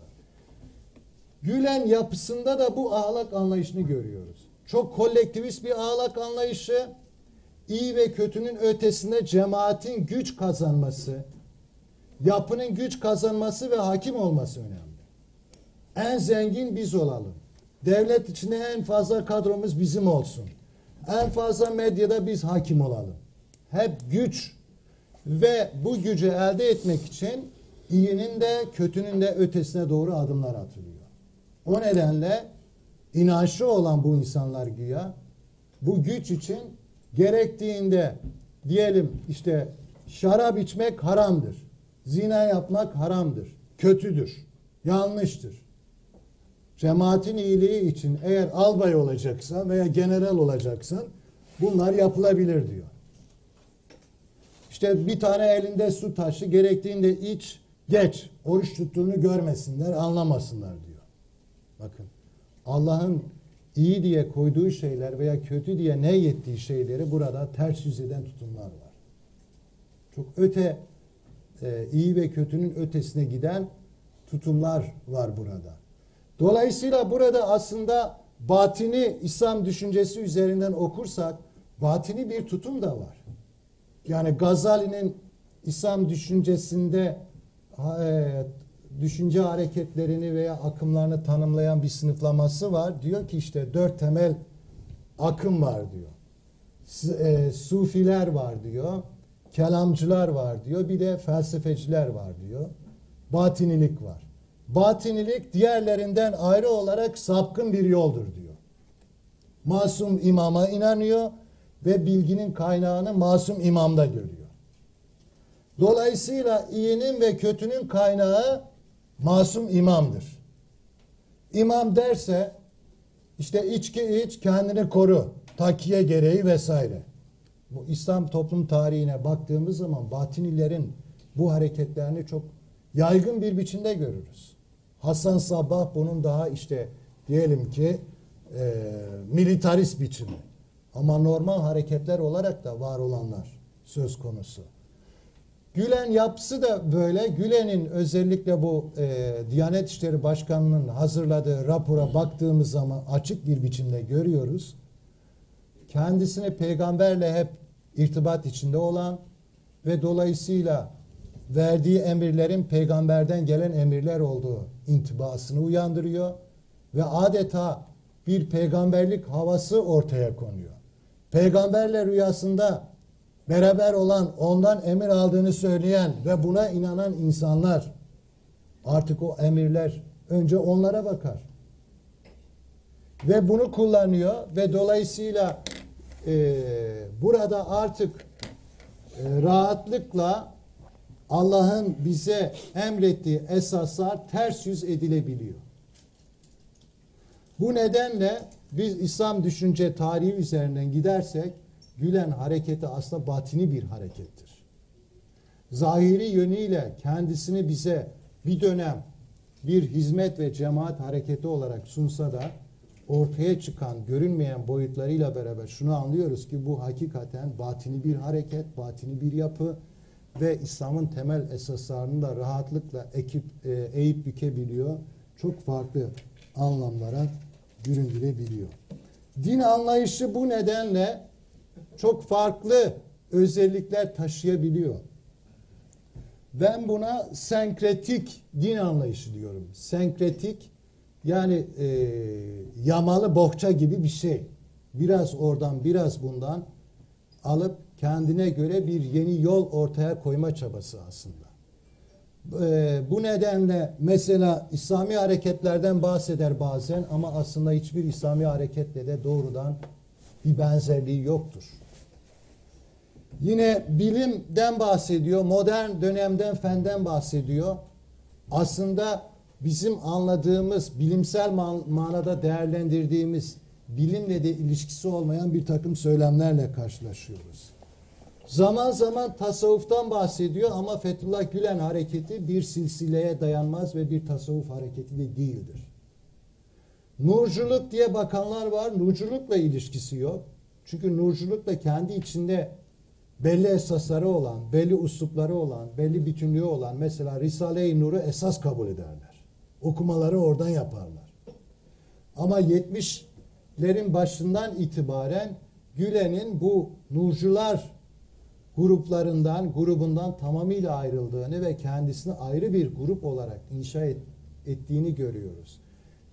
Gülen yapısında da bu ahlak anlayışını görüyoruz. Çok kolektivist bir ahlak anlayışı, iyi ve kötünün ötesinde cemaatin güç kazanması, yapının güç kazanması ve hakim olması önemli. En zengin biz olalım. Devlet içinde en fazla kadromuz bizim olsun. En fazla medyada biz hakim olalım. Hep güç ve bu gücü elde etmek için iyinin de kötünün de ötesine doğru adımlar atılıyor. O nedenle inançlı olan bu insanlar güya bu güç için gerektiğinde diyelim işte şarap içmek haramdır. Zina yapmak haramdır. Kötüdür. Yanlıştır. Cemaatin iyiliği için eğer albay olacaksan veya general olacaksan bunlar yapılabilir diyor. İşte bir tane elinde su taşı gerektiğinde iç, geç. Oruç tuttuğunu görmesinler, anlamasınlar diyor. Bakın Allah'ın iyi diye koyduğu şeyler veya kötü diye ne yettiği şeyleri burada ters yüz eden tutumlar var. Çok öte e, iyi ve kötünün ötesine giden tutumlar var burada. Dolayısıyla burada aslında batini İslam düşüncesi üzerinden okursak batini bir tutum da var. Yani Gazali'nin İslam düşüncesinde e, düşünce hareketlerini veya akımlarını tanımlayan bir sınıflaması var. Diyor ki işte dört temel akım var diyor. E, Sufiler var diyor. Kelamcılar var diyor. Bir de felsefeciler var diyor. Batinilik var. Batinilik diğerlerinden ayrı olarak sapkın bir yoldur diyor. Masum imama inanıyor ve bilginin kaynağını masum imamda görüyor. Dolayısıyla iyinin ve kötünün kaynağı masum imamdır. İmam derse işte içki iç kendini koru takiye gereği vesaire. Bu İslam toplum tarihine baktığımız zaman batinilerin bu hareketlerini çok yaygın bir biçimde görürüz. Hasan Sabbah bunun daha işte diyelim ki e, militarist biçimi. Ama normal hareketler olarak da var olanlar söz konusu. Gülen yapısı da böyle. Gülen'in özellikle bu e, Diyanet İşleri Başkanı'nın hazırladığı rapora baktığımız zaman açık bir biçimde görüyoruz. Kendisini peygamberle hep irtibat içinde olan ve dolayısıyla verdiği emirlerin peygamberden gelen emirler olduğu intibasını uyandırıyor ve adeta bir peygamberlik havası ortaya konuyor. Peygamberle rüyasında beraber olan, ondan emir aldığını söyleyen ve buna inanan insanlar artık o emirler önce onlara bakar. Ve bunu kullanıyor ve dolayısıyla e, burada artık e, rahatlıkla Allah'ın bize emrettiği esaslar ters yüz edilebiliyor. Bu nedenle biz İslam düşünce tarihi üzerinden gidersek Gülen hareketi aslında batini bir harekettir. Zahiri yönüyle kendisini bize bir dönem bir hizmet ve cemaat hareketi olarak sunsa da ortaya çıkan görünmeyen boyutlarıyla beraber şunu anlıyoruz ki bu hakikaten batini bir hareket, batini bir yapı ve İslam'ın temel esaslarını da rahatlıkla ekip, e, eğip bükebiliyor. çok farklı anlamlara büründürebiliyor. Din anlayışı bu nedenle çok farklı özellikler taşıyabiliyor. Ben buna senkretik din anlayışı diyorum. Senkretik yani e, yamalı bohça gibi bir şey. Biraz oradan biraz bundan alıp kendine göre bir yeni yol ortaya koyma çabası aslında. E, bu nedenle mesela İslami hareketlerden bahseder bazen ama aslında hiçbir İslami hareketle de doğrudan bir benzerliği yoktur. Yine bilimden bahsediyor, modern dönemden fenden bahsediyor. Aslında bizim anladığımız, bilimsel man- manada değerlendirdiğimiz bilimle de ilişkisi olmayan bir takım söylemlerle karşılaşıyoruz. Zaman zaman tasavvuftan bahsediyor ama Fethullah Gülen hareketi bir silsileye dayanmaz ve bir tasavvuf hareketi de değildir. Nurculuk diye bakanlar var. Nurculukla ilişkisi yok. Çünkü nurculukla kendi içinde belli esasları olan, belli uslupları olan, belli bütünlüğü olan mesela Risale-i Nur'u esas kabul ederler. Okumaları oradan yaparlar. Ama 70'lerin başından itibaren Gülen'in bu nurcular gruplarından, grubundan tamamıyla ayrıldığını ve kendisini ayrı bir grup olarak inşa et- ettiğini görüyoruz.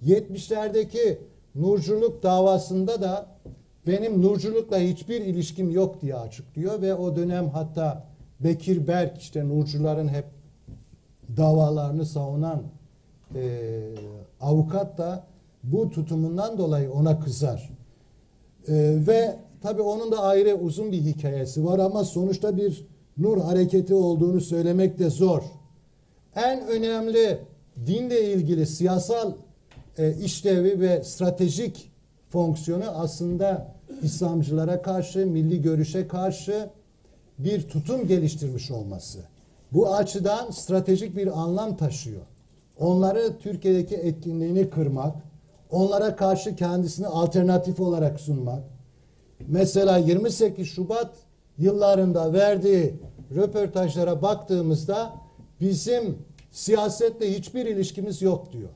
70'lerdeki nurculuk davasında da benim nurculukla hiçbir ilişkim yok diye açıklıyor ve o dönem hatta Bekir Berk işte nurcuların hep davalarını savunan e, avukat da bu tutumundan dolayı ona kızar. E, ve tabi onun da ayrı uzun bir hikayesi var ama sonuçta bir nur hareketi olduğunu söylemek de zor. En önemli dinle ilgili siyasal e, işlevi ve stratejik fonksiyonu aslında İslamcılara karşı, milli görüşe karşı bir tutum geliştirmiş olması. Bu açıdan stratejik bir anlam taşıyor. Onları Türkiye'deki etkinliğini kırmak, onlara karşı kendisini alternatif olarak sunmak. Mesela 28 Şubat yıllarında verdiği röportajlara baktığımızda bizim siyasetle hiçbir ilişkimiz yok diyor.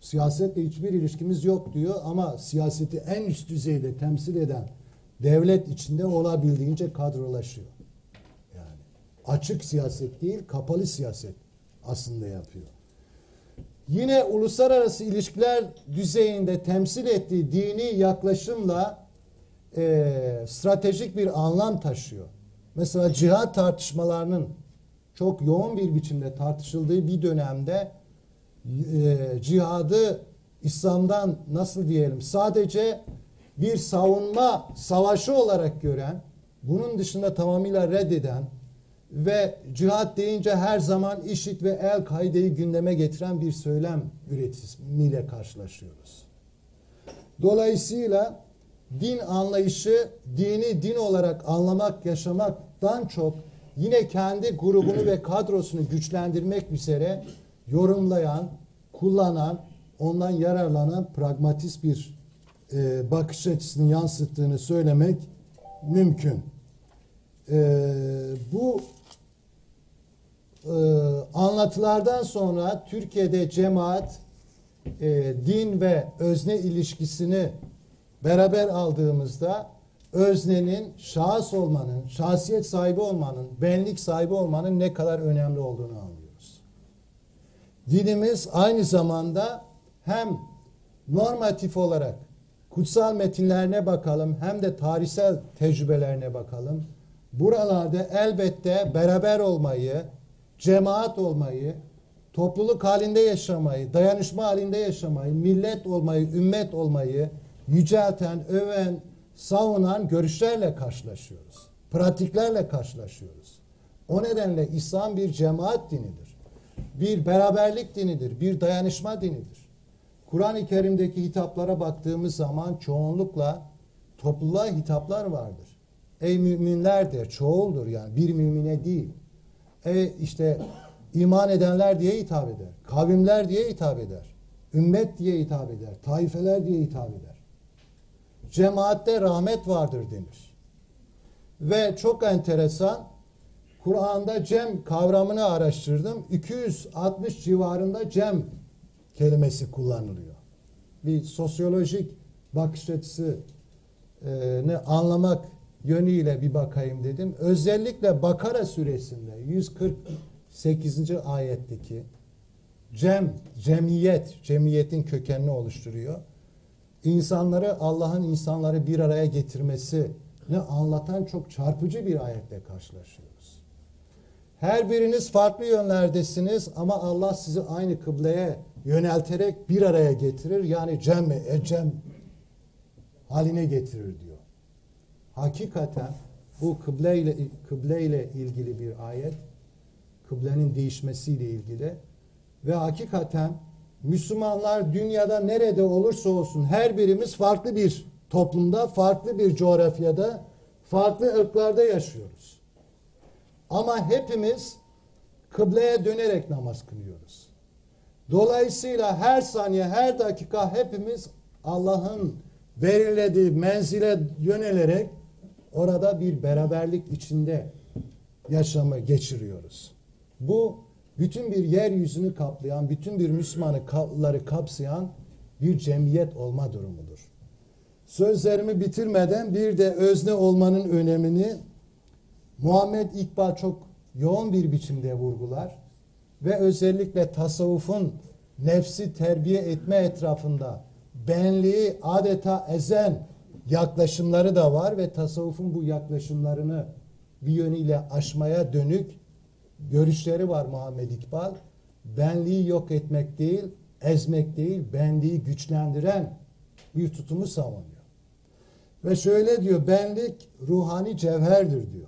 Siyasetle hiçbir ilişkimiz yok diyor ama siyaseti en üst düzeyde temsil eden devlet içinde olabildiğince kadrolaşıyor. Yani açık siyaset değil, kapalı siyaset aslında yapıyor. Yine uluslararası ilişkiler düzeyinde temsil ettiği dini yaklaşımla e, stratejik bir anlam taşıyor. Mesela cihat tartışmalarının çok yoğun bir biçimde tartışıldığı bir dönemde e, cihadı İslam'dan nasıl diyelim sadece bir savunma savaşı olarak gören, bunun dışında tamamıyla reddeden ve cihat deyince her zaman IŞİD ve El-Kaide'yi gündeme getiren bir söylem üretimiyle karşılaşıyoruz. Dolayısıyla din anlayışı dini din olarak anlamak, yaşamaktan çok yine kendi grubunu ve kadrosunu güçlendirmek üzere yorumlayan, kullanan, ondan yararlanan pragmatist bir e, bakış açısını yansıttığını söylemek mümkün. E, bu e, anlatılardan sonra Türkiye'de cemaat e, din ve özne ilişkisini beraber aldığımızda öznenin şahıs olmanın, şahsiyet sahibi olmanın, benlik sahibi olmanın ne kadar önemli olduğunu anlıyoruz. Dinimiz aynı zamanda hem normatif olarak kutsal metinlerine bakalım hem de tarihsel tecrübelerine bakalım. Buralarda elbette beraber olmayı, cemaat olmayı, topluluk halinde yaşamayı, dayanışma halinde yaşamayı, millet olmayı, ümmet olmayı yücelten, öven, savunan görüşlerle karşılaşıyoruz. Pratiklerle karşılaşıyoruz. O nedenle İslam bir cemaat dinidir. Bir beraberlik dinidir, bir dayanışma dinidir. Kur'an-ı Kerim'deki hitaplara baktığımız zaman çoğunlukla topluluğa hitaplar vardır. Ey müminler der, çoğuldur yani bir mümine değil. Ey işte iman edenler diye hitap eder. Kavimler diye hitap eder. Ümmet diye hitap eder. Taifeler diye hitap eder. Cemaatte rahmet vardır denir. Ve çok enteresan Kur'an'da cem kavramını araştırdım. 260 civarında cem kelimesi kullanılıyor. Bir sosyolojik bakış açısı e, anlamak yönüyle bir bakayım dedim. Özellikle Bakara suresinde 148. ayetteki cem, cemiyet, cemiyetin kökenini oluşturuyor. İnsanları Allah'ın insanları bir araya getirmesi ne anlatan çok çarpıcı bir ayetle karşılaşıyoruz. Her biriniz farklı yönlerdesiniz ama Allah sizi aynı kıbleye yönelterek bir araya getirir. Yani cem ecem haline getirir diyor. Hakikaten bu kıble ile kıble ile ilgili bir ayet. Kıblenin değişmesiyle ilgili ve hakikaten Müslümanlar dünyada nerede olursa olsun her birimiz farklı bir toplumda, farklı bir coğrafyada, farklı ırklarda yaşıyoruz. Ama hepimiz kıbleye dönerek namaz kılıyoruz. Dolayısıyla her saniye, her dakika hepimiz Allah'ın belirlediği menzile yönelerek orada bir beraberlik içinde yaşamı geçiriyoruz. Bu bütün bir yeryüzünü kaplayan, bütün bir Müslümanları kapsayan bir cemiyet olma durumudur. Sözlerimi bitirmeden bir de özne olmanın önemini Muhammed İkbal çok yoğun bir biçimde vurgular ve özellikle tasavvufun nefsi terbiye etme etrafında benliği adeta ezen yaklaşımları da var ve tasavvufun bu yaklaşımlarını bir yönüyle aşmaya dönük görüşleri var Muhammed İkbal. Benliği yok etmek değil, ezmek değil, benliği güçlendiren bir tutumu savunuyor. Ve şöyle diyor, benlik ruhani cevherdir diyor.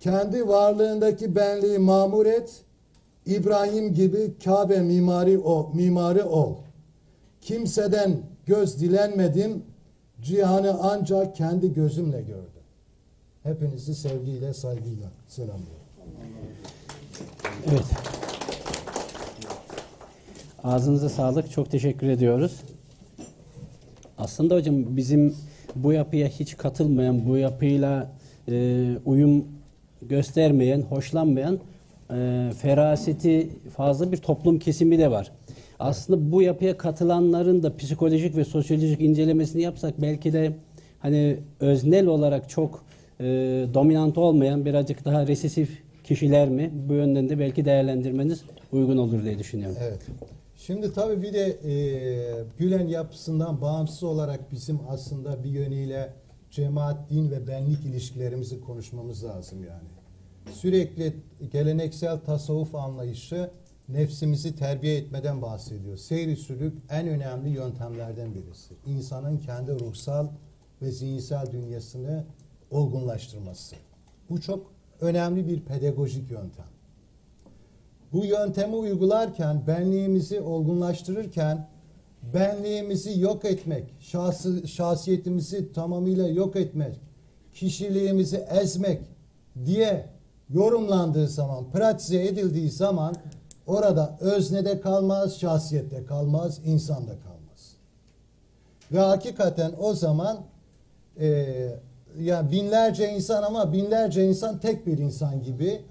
Kendi varlığındaki benliği mamur et, İbrahim gibi Kabe mimari o mimarı ol. Kimseden göz dilenmedim, cihanı ancak kendi gözümle gördüm. Hepinizi sevgiyle, saygıyla selamlıyorum. Evet. Ağzınıza sağlık. Çok teşekkür ediyoruz. Aslında hocam bizim bu yapıya hiç katılmayan, bu yapıyla e, uyum göstermeyen, hoşlanmayan e, feraseti fazla bir toplum kesimi de var. Aslında bu yapıya katılanların da psikolojik ve sosyolojik incelemesini yapsak belki de hani öznel olarak çok e, dominant olmayan birazcık daha resesif kişiler mi? Bu yönden de belki değerlendirmeniz uygun olur diye düşünüyorum. Evet. Şimdi tabii bir de e, Gülen yapısından bağımsız olarak bizim aslında bir yönüyle cemaat, din ve benlik ilişkilerimizi konuşmamız lazım yani. Sürekli geleneksel tasavvuf anlayışı nefsimizi terbiye etmeden bahsediyor. Seyri sülük en önemli yöntemlerden birisi. İnsanın kendi ruhsal ve zihinsel dünyasını olgunlaştırması. Bu çok önemli bir pedagojik yöntem. Bu yöntemi uygularken, benliğimizi olgunlaştırırken, benliğimizi yok etmek, şahsı, şahsiyetimizi tamamıyla yok etmek, kişiliğimizi ezmek diye yorumlandığı zaman, pratize edildiği zaman orada öznede kalmaz, şahsiyette kalmaz, insanda kalmaz. Ve hakikaten o zaman e, yani binlerce insan ama binlerce insan tek bir insan gibi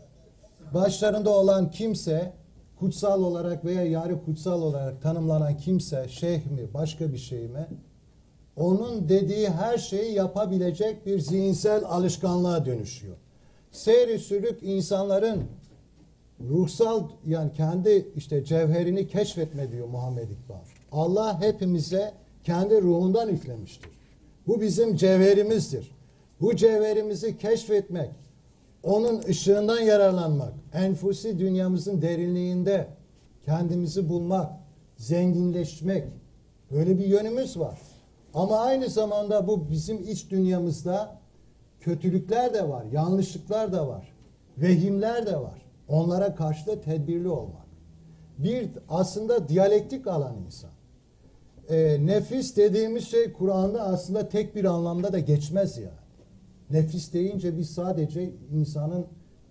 başlarında olan kimse kutsal olarak veya yarı kutsal olarak tanımlanan kimse şeyh mi başka bir şey mi onun dediği her şeyi yapabilecek bir zihinsel alışkanlığa dönüşüyor. Seyri sülük insanların ruhsal yani kendi işte cevherini keşfetme diyor Muhammed İkbal. Allah hepimize kendi ruhundan üflemiştir. Bu bizim cevherimizdir. Bu cevherimizi keşfetmek, onun ışığından yararlanmak, enfusi dünyamızın derinliğinde kendimizi bulmak, zenginleşmek böyle bir yönümüz var. Ama aynı zamanda bu bizim iç dünyamızda kötülükler de var, yanlışlıklar da var, vehimler de var. Onlara karşı da tedbirli olmak. Bir aslında diyalektik alan insan. E, nefis dediğimiz şey Kur'an'da aslında tek bir anlamda da geçmez yani. Nefis deyince biz sadece insanın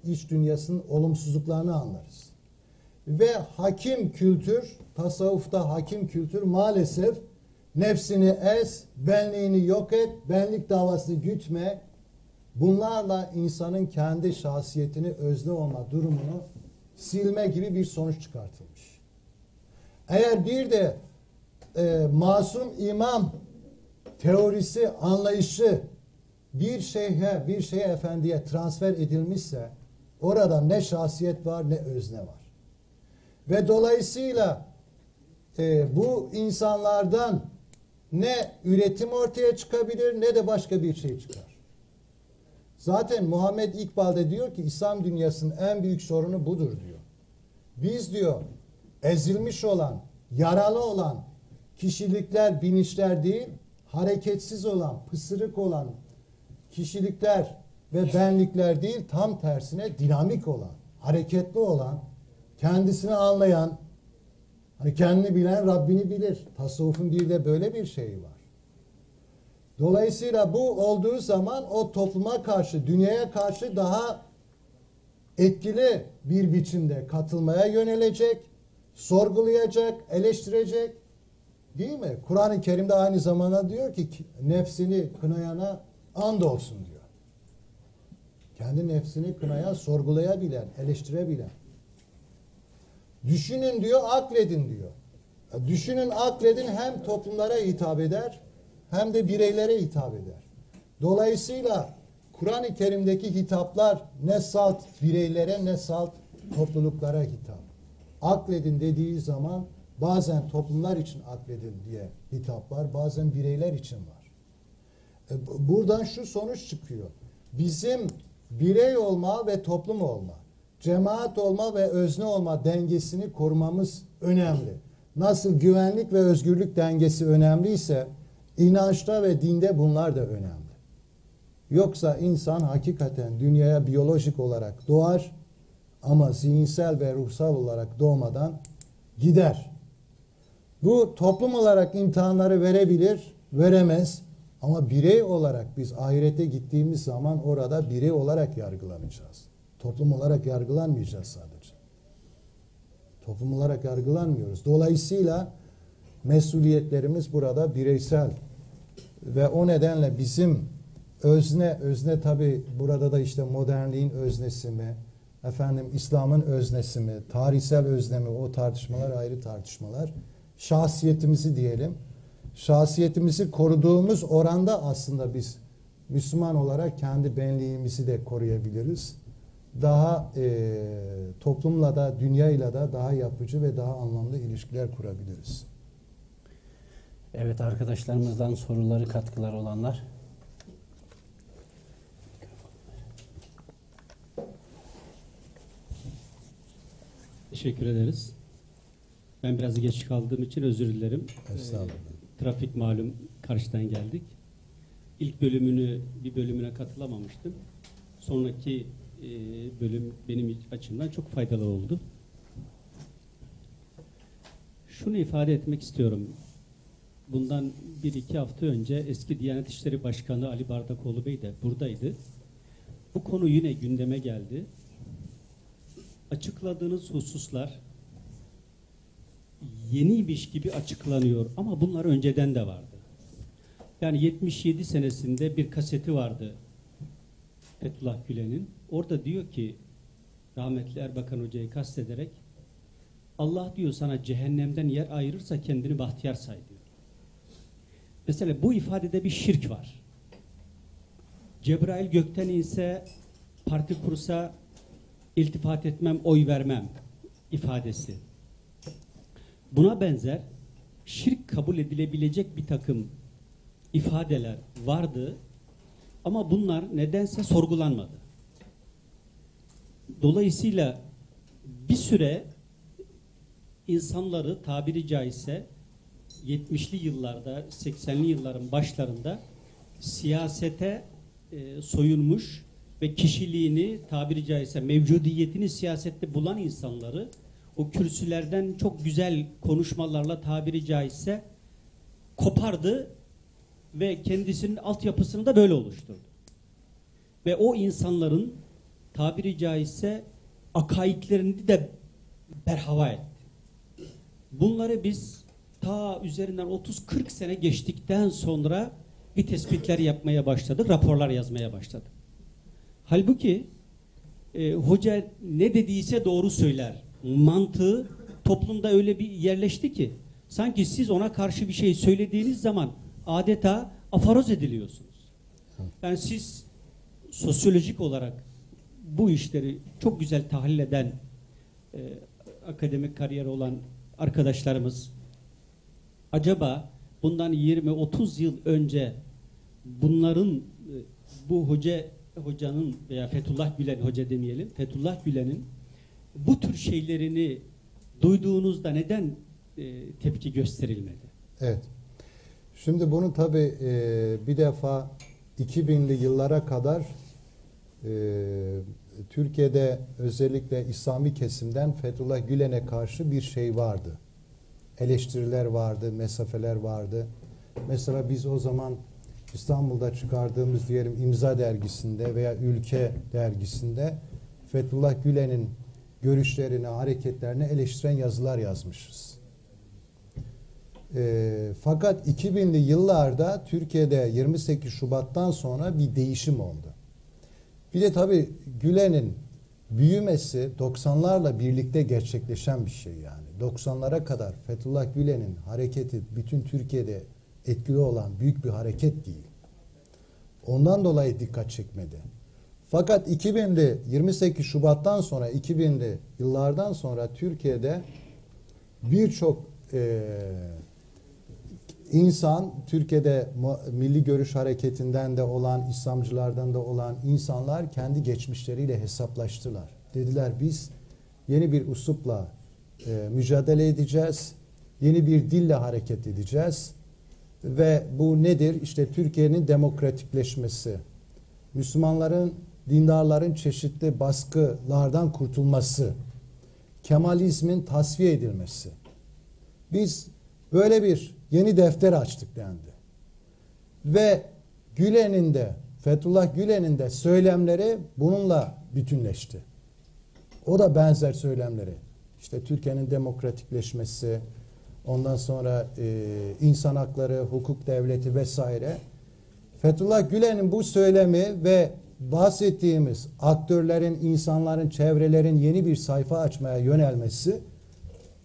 iç dünyasının olumsuzluklarını anlarız. Ve hakim kültür, tasavvufta hakim kültür maalesef nefsini ez, benliğini yok et, benlik davasını gütme, bunlarla insanın kendi şahsiyetini özne olma durumunu silme gibi bir sonuç çıkartılmış. Eğer bir de e, masum imam teorisi, anlayışı bir şeyhe, bir şeyhe efendiye transfer edilmişse orada ne şahsiyet var ne özne var. Ve dolayısıyla e, bu insanlardan ne üretim ortaya çıkabilir ne de başka bir şey çıkar. Zaten Muhammed İkbal de diyor ki İslam dünyasının en büyük sorunu budur diyor. Biz diyor ezilmiş olan, yaralı olan kişilikler, bilinçler değil, hareketsiz olan, pısırık olan kişilikler ve benlikler değil, tam tersine dinamik olan, hareketli olan, kendisini anlayan, hani kendini bilen Rabbini bilir. Tasavvufun bir de böyle bir şeyi var. Dolayısıyla bu olduğu zaman o topluma karşı, dünyaya karşı daha etkili bir biçimde katılmaya yönelecek, sorgulayacak, eleştirecek. Değil mi? Kur'an-ı Kerim'de aynı zamanda diyor ki nefsini kınayana and olsun diyor. Kendi nefsini kınayan, sorgulayabilen, eleştirebilen. Düşünün diyor, akledin diyor. Düşünün, akledin hem toplumlara hitap eder hem de bireylere hitap eder. Dolayısıyla Kur'an-ı Kerim'deki hitaplar ne salt bireylere ne salt topluluklara hitap. Akledin dediği zaman bazen toplumlar için akledin diye hitaplar, bazen bireyler için var. E, buradan şu sonuç çıkıyor. Bizim birey olma ve toplum olma, cemaat olma ve özne olma dengesini korumamız önemli. Nasıl güvenlik ve özgürlük dengesi önemliyse inançta ve dinde bunlar da önemli. Yoksa insan hakikaten dünyaya biyolojik olarak doğar ama zihinsel ve ruhsal olarak doğmadan gider. Bu toplum olarak imtihanları verebilir, veremez. Ama birey olarak biz ahirete gittiğimiz zaman orada birey olarak yargılanacağız. Toplum olarak yargılanmayacağız sadece. Toplum olarak yargılanmıyoruz. Dolayısıyla mesuliyetlerimiz burada bireysel ve o nedenle bizim özne, özne tabi burada da işte modernliğin öznesi mi, efendim İslam'ın öznesi mi, tarihsel özne mi o tartışmalar ayrı tartışmalar. Şahsiyetimizi diyelim. Şahsiyetimizi koruduğumuz oranda aslında biz Müslüman olarak kendi benliğimizi de koruyabiliriz. Daha e, toplumla da dünyayla da daha yapıcı ve daha anlamlı ilişkiler kurabiliriz. Evet arkadaşlarımızdan soruları, katkılar olanlar. Teşekkür ederiz. Ben biraz geç kaldığım için özür dilerim. Estağfurullah. Trafik malum karşıdan geldik. İlk bölümünü bir bölümüne katılamamıştım. Sonraki e, bölüm benim açımdan çok faydalı oldu. Şunu ifade etmek istiyorum. Bundan bir iki hafta önce eski Diyanet İşleri Başkanı Ali Bardakoğlu Bey de buradaydı. Bu konu yine gündeme geldi. Açıkladığınız hususlar yeniymiş gibi açıklanıyor ama bunlar önceden de vardı. Yani 77 senesinde bir kaseti vardı Fethullah Gülen'in. Orada diyor ki rahmetli Erbakan Hoca'yı kastederek Allah diyor sana cehennemden yer ayırırsa kendini bahtiyar say diyor. Mesela bu ifadede bir şirk var. Cebrail gökten inse, parti kursa iltifat etmem, oy vermem ifadesi. Buna benzer şirk kabul edilebilecek bir takım ifadeler vardı ama bunlar nedense sorgulanmadı. Dolayısıyla bir süre insanları tabiri caizse 70'li yıllarda, 80'li yılların başlarında siyasete e, soyunmuş ve kişiliğini tabiri caizse mevcudiyetini siyasette bulan insanları o kürsülerden çok güzel konuşmalarla tabiri caizse kopardı ve kendisinin altyapısını da böyle oluşturdu. Ve o insanların tabiri caizse akaidlerini de berhava etti. Bunları biz ta üzerinden 30-40 sene geçtikten sonra bir tespitler yapmaya başladık, raporlar yazmaya başladık. Halbuki e, hoca ne dediyse doğru söyler. Mantığı toplumda öyle bir yerleşti ki sanki siz ona karşı bir şey söylediğiniz zaman adeta afaroz ediliyorsunuz. Yani siz sosyolojik olarak bu işleri çok güzel tahlil eden e, akademik kariyeri olan arkadaşlarımız acaba bundan 20-30 yıl önce bunların e, bu hoca hocanın veya Fethullah Gülen hoca demeyelim Fethullah Gülen'in bu tür şeylerini duyduğunuzda neden e, tepki gösterilmedi? Evet. Şimdi bunu tabi bir defa 2000'li yıllara kadar e, Türkiye'de özellikle İslami kesimden Fethullah Gülen'e karşı bir şey vardı. Eleştiriler vardı, mesafeler vardı. Mesela biz o zaman İstanbul'da çıkardığımız diyelim İmza dergisinde veya Ülke dergisinde Fethullah Gülen'in görüşlerini, hareketlerini eleştiren yazılar yazmışız. E, fakat 2000'li yıllarda Türkiye'de 28 Şubat'tan sonra bir değişim oldu. Bir de tabii Gülen'in büyümesi 90'larla birlikte gerçekleşen bir şey yani. 90'lara kadar Fethullah Gülen'in hareketi bütün Türkiye'de etkili olan büyük bir hareket değil. Ondan dolayı dikkat çekmedi. Fakat 2000'li 28 Şubat'tan sonra 2000'li yıllardan sonra Türkiye'de birçok e, insan Türkiye'de milli görüş hareketinden de olan İslamcılardan da olan insanlar kendi geçmişleriyle hesaplaştılar. Dediler biz yeni bir uslupla e, mücadele edeceğiz. Yeni bir dille hareket edeceğiz. Ve bu nedir? İşte Türkiye'nin demokratikleşmesi. Müslümanların, dindarların çeşitli baskılardan kurtulması. Kemalizmin tasfiye edilmesi. Biz böyle bir yeni defter açtık dendi. Ve Gülen'in de Fethullah Gülen'in de söylemleri bununla bütünleşti. O da benzer söylemleri. İşte Türkiye'nin demokratikleşmesi, ondan sonra e, insan hakları, hukuk devleti vesaire. Fethullah Gülen'in bu söylemi ve bahsettiğimiz aktörlerin, insanların, çevrelerin yeni bir sayfa açmaya yönelmesi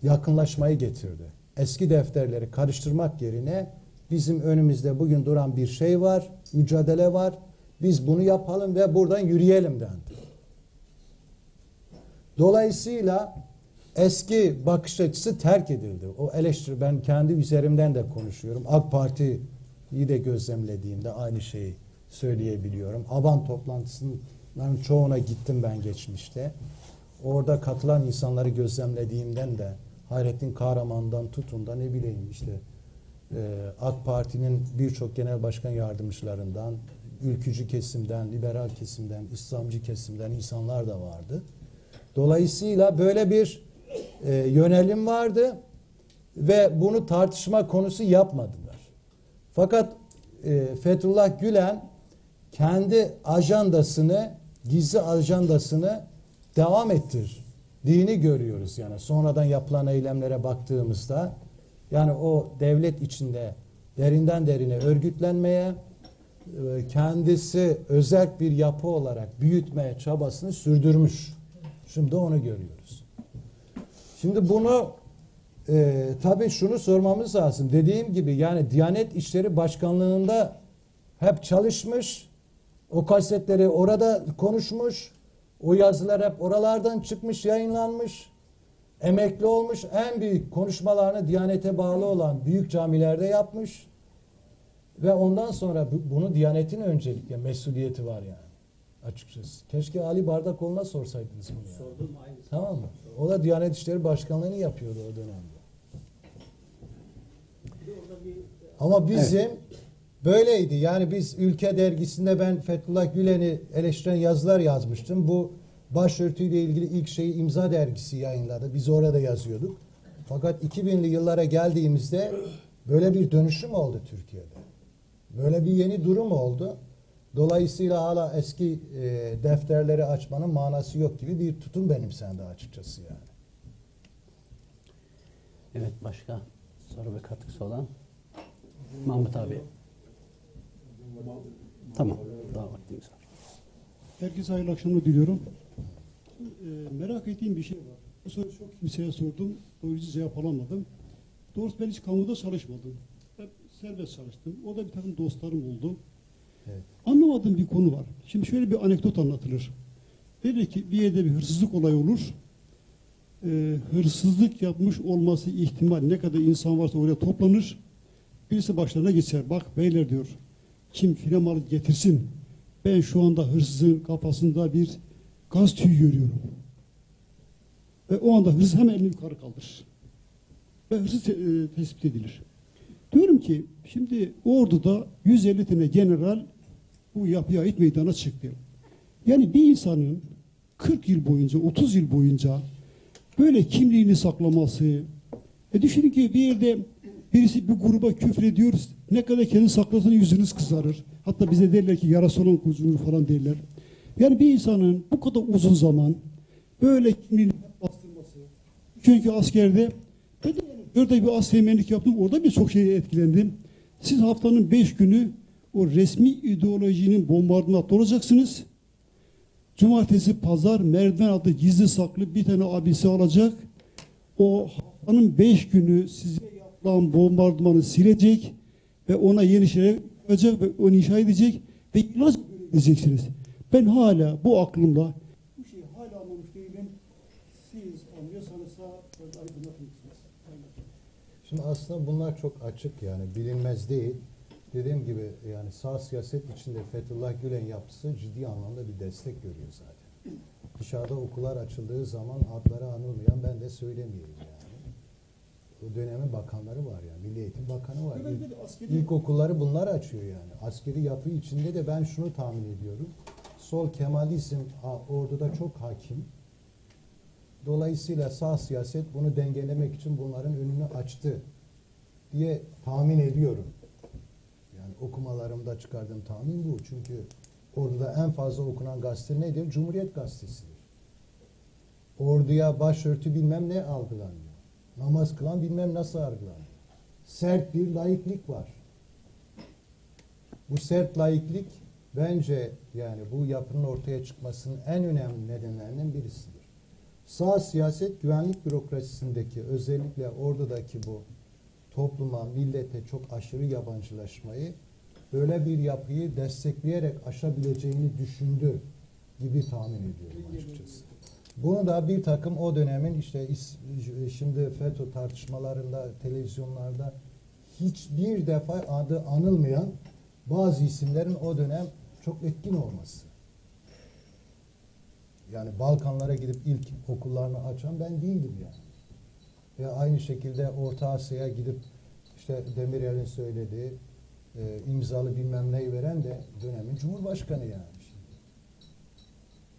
yakınlaşmayı getirdi. Eski defterleri karıştırmak yerine bizim önümüzde bugün duran bir şey var, mücadele var. Biz bunu yapalım ve buradan yürüyelim dendi. Dolayısıyla eski bakış açısı terk edildi. O eleştiri ben kendi üzerimden de konuşuyorum. AK Parti'yi de gözlemlediğimde aynı şeyi söyleyebiliyorum. Aban toplantısının çoğuna gittim ben geçmişte. Orada katılan insanları gözlemlediğimden de Hayrettin Kahraman'dan tutun da ne bileyim işte e, AK Parti'nin birçok genel başkan yardımcılarından, ülkücü kesimden, liberal kesimden, İslamcı kesimden insanlar da vardı. Dolayısıyla böyle bir e, yönelim vardı ve bunu tartışma konusu yapmadılar. Fakat e, Fethullah Gülen kendi ajandasını, gizli ajandasını devam ettir. Dini görüyoruz yani sonradan yapılan eylemlere baktığımızda yani o devlet içinde derinden derine örgütlenmeye e, kendisi özel bir yapı olarak büyütmeye çabasını sürdürmüş. Şimdi onu görüyoruz. Şimdi bunu e, tabii şunu sormamız lazım. Dediğim gibi yani Diyanet İşleri Başkanlığı'nda hep çalışmış. O kasetleri orada konuşmuş. O yazılar hep oralardan çıkmış, yayınlanmış. Emekli olmuş. En büyük konuşmalarını Diyanete bağlı olan büyük camilerde yapmış. Ve ondan sonra bunu Diyanet'in öncelikle mesuliyeti var yani. Açıkçası. Keşke Ali Bardakoğlu'na sorsaydınız bunu. Yani. Sordum aynı. Tamam mı? O da Diyanet İşleri Başkanlığı'nı yapıyordu o dönemde. Ama bizim evet. Böyleydi. Yani biz Ülke Dergisi'nde ben Fethullah Gülen'i eleştiren yazılar yazmıştım. Bu başörtüyle ilgili ilk şeyi İmza Dergisi yayınladı. Biz orada yazıyorduk. Fakat 2000'li yıllara geldiğimizde böyle bir dönüşüm oldu Türkiye'de. Böyle bir yeni durum oldu. Dolayısıyla hala eski e, defterleri açmanın manası yok gibi bir tutum benimsendi açıkçası yani. Evet başka soru ve katkısı olan Mahmut abi. Tamam. Daha vaktimiz var. Herkese hayırlı akşamlar diliyorum. Ee, merak ettiğim bir şey var. Bu soruyu çok kimseye sordum. Doyurucu cevap alamadım. Doğrusu ben hiç kamuda çalışmadım. Hep serbest çalıştım. O da bir takım dostlarım oldu. Evet. Anlamadığım bir konu var. Şimdi şöyle bir anekdot anlatılır. Dedi ki bir yerde bir hırsızlık olayı olur. Ee, hırsızlık yapmış olması ihtimal ne kadar insan varsa oraya toplanır. Birisi başlarına geçer. Bak beyler diyor. Kim filan malı getirsin. Ben şu anda hırsızın kafasında bir gaz tüyü görüyorum. Ve o anda hırsız hemen elini yukarı kaldırır. Ve hırsız e, tespit edilir. Diyorum ki şimdi orduda 150 tane general bu yapıya ait meydana çıktı. Yani bir insanın 40 yıl boyunca, 30 yıl boyunca böyle kimliğini saklaması, e düşünün ki bir yerde birisi bir gruba küfrediyor, ne kadar kendini saklasın yüzünüz kızarır. Hatta bize derler ki yarası olan kuzunur falan derler. Yani bir insanın bu kadar uzun zaman böyle kimliğini bastırması. Çünkü askerde ben de yani Orada bir askermenlik yaptım. Orada birçok şeye etkilendim. Siz haftanın beş günü o resmi ideolojinin bombardına olacaksınız. Cumartesi, pazar merdiven altı gizli saklı bir tane abisi alacak. O haftanın beş günü size yapılan bombardımanı silecek ve ona yeni şeyler yapacak ve onu inşa edecek ve ilaç edeceksiniz. Ben hala bu aklımla bu şeyi hala anlamış değilim. Siz anlıyorsanız da aydınlatır mısınız? Şimdi aslında bunlar çok açık yani bilinmez değil. Dediğim gibi yani sağ siyaset içinde Fethullah Gülen yapısı ciddi anlamda bir destek görüyor zaten. Dışarıda okullar açıldığı zaman adları anılmayan ben de söylemeyeyim yani. O dönemin bakanları var yani. Milli Eğitim Bakanı var. İlk, de askeri- ilkokulları bunlar açıyor yani. Askeri yapı içinde de ben şunu tahmin ediyorum. Sol Kemalizm orduda çok hakim. Dolayısıyla sağ siyaset bunu dengelemek için bunların önünü açtı diye tahmin ediyorum. Yani okumalarımda çıkardığım tahmin bu. Çünkü orduda en fazla okunan gazete nedir? Cumhuriyet Gazetesi'dir. Orduya başörtü bilmem ne algılanıyor. Namaz kılan bilmem nasıl algılanıyor. Sert bir laiklik var. Bu sert laiklik bence yani bu yapının ortaya çıkmasının en önemli nedenlerinden birisidir. Sağ siyaset güvenlik bürokrasisindeki özellikle ordudaki bu topluma, millete çok aşırı yabancılaşmayı böyle bir yapıyı destekleyerek aşabileceğini düşündü gibi tahmin ediyorum açıkçası. Bunu da bir takım o dönemin işte şimdi FETÖ tartışmalarında, televizyonlarda hiçbir defa adı anılmayan bazı isimlerin o dönem çok etkin olması. Yani Balkanlara gidip ilk okullarını açan ben değildim yani. Ve aynı şekilde Orta Asya'ya gidip işte Demirel'in söylediği e, imzalı bilmem neyi veren de dönemin Cumhurbaşkanı yani.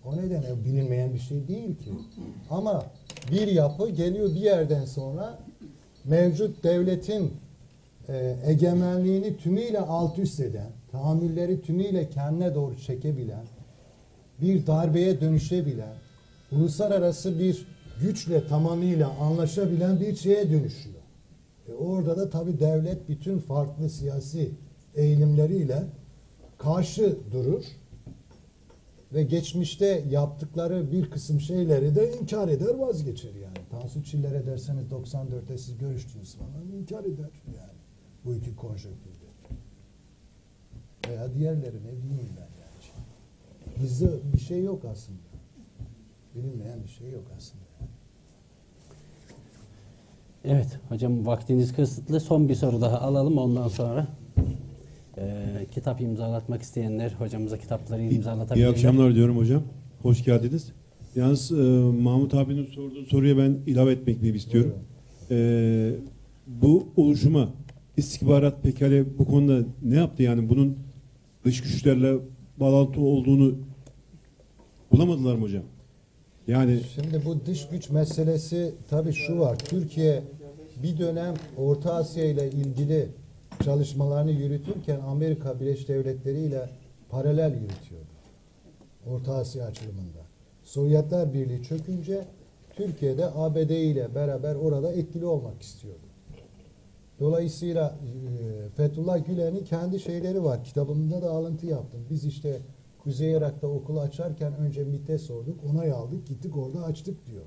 O nedenle bilinmeyen bir şey değil ki. Ama bir yapı geliyor bir yerden sonra mevcut devletin e, egemenliğini tümüyle alt üst eden, tahammülleri tümüyle kendine doğru çekebilen, bir darbeye dönüşebilen, uluslararası bir güçle tamamıyla anlaşabilen bir şeye dönüşüyor. E orada da tabii devlet bütün farklı siyasi eğilimleriyle karşı durur ve geçmişte yaptıkları bir kısım şeyleri de inkar eder vazgeçer yani. Tansu Çiller'e derseniz 94'te siz görüştünüz falan inkar eder yani bu iki konjonktürde. Veya diğerleri ne diyeyim ben yani. Gizli bir şey yok aslında. Bilinmeyen bir şey yok aslında. Evet hocam vaktiniz kısıtlı. Son bir soru daha alalım ondan sonra. E, kitap imzalatmak isteyenler hocamıza kitapları İyi imzalatabilirler. akşamlar diyorum hocam. Hoş geldiniz. Yalnız e, Mahmut abinin sorduğu soruya ben ilave etmek bir istiyorum. E, bu oluşuma istihbarat pekala bu konuda ne yaptı yani bunun dış güçlerle bağlantı olduğunu bulamadılar mı hocam? Yani Şimdi bu dış güç meselesi tabii şu var. Türkiye bir dönem Orta Asya ile ilgili çalışmalarını yürütürken Amerika Birleşik Devletleri ile paralel yürütüyordu. Orta Asya açılımında. Sovyetler Birliği çökünce Türkiye'de ABD ile beraber orada etkili olmak istiyordu. Dolayısıyla e, Fethullah Gülen'in kendi şeyleri var. Kitabımda da alıntı yaptım. Biz işte Kuzey Irak'ta okulu açarken önce MİT'e sorduk, onay aldık, gittik orada açtık diyor.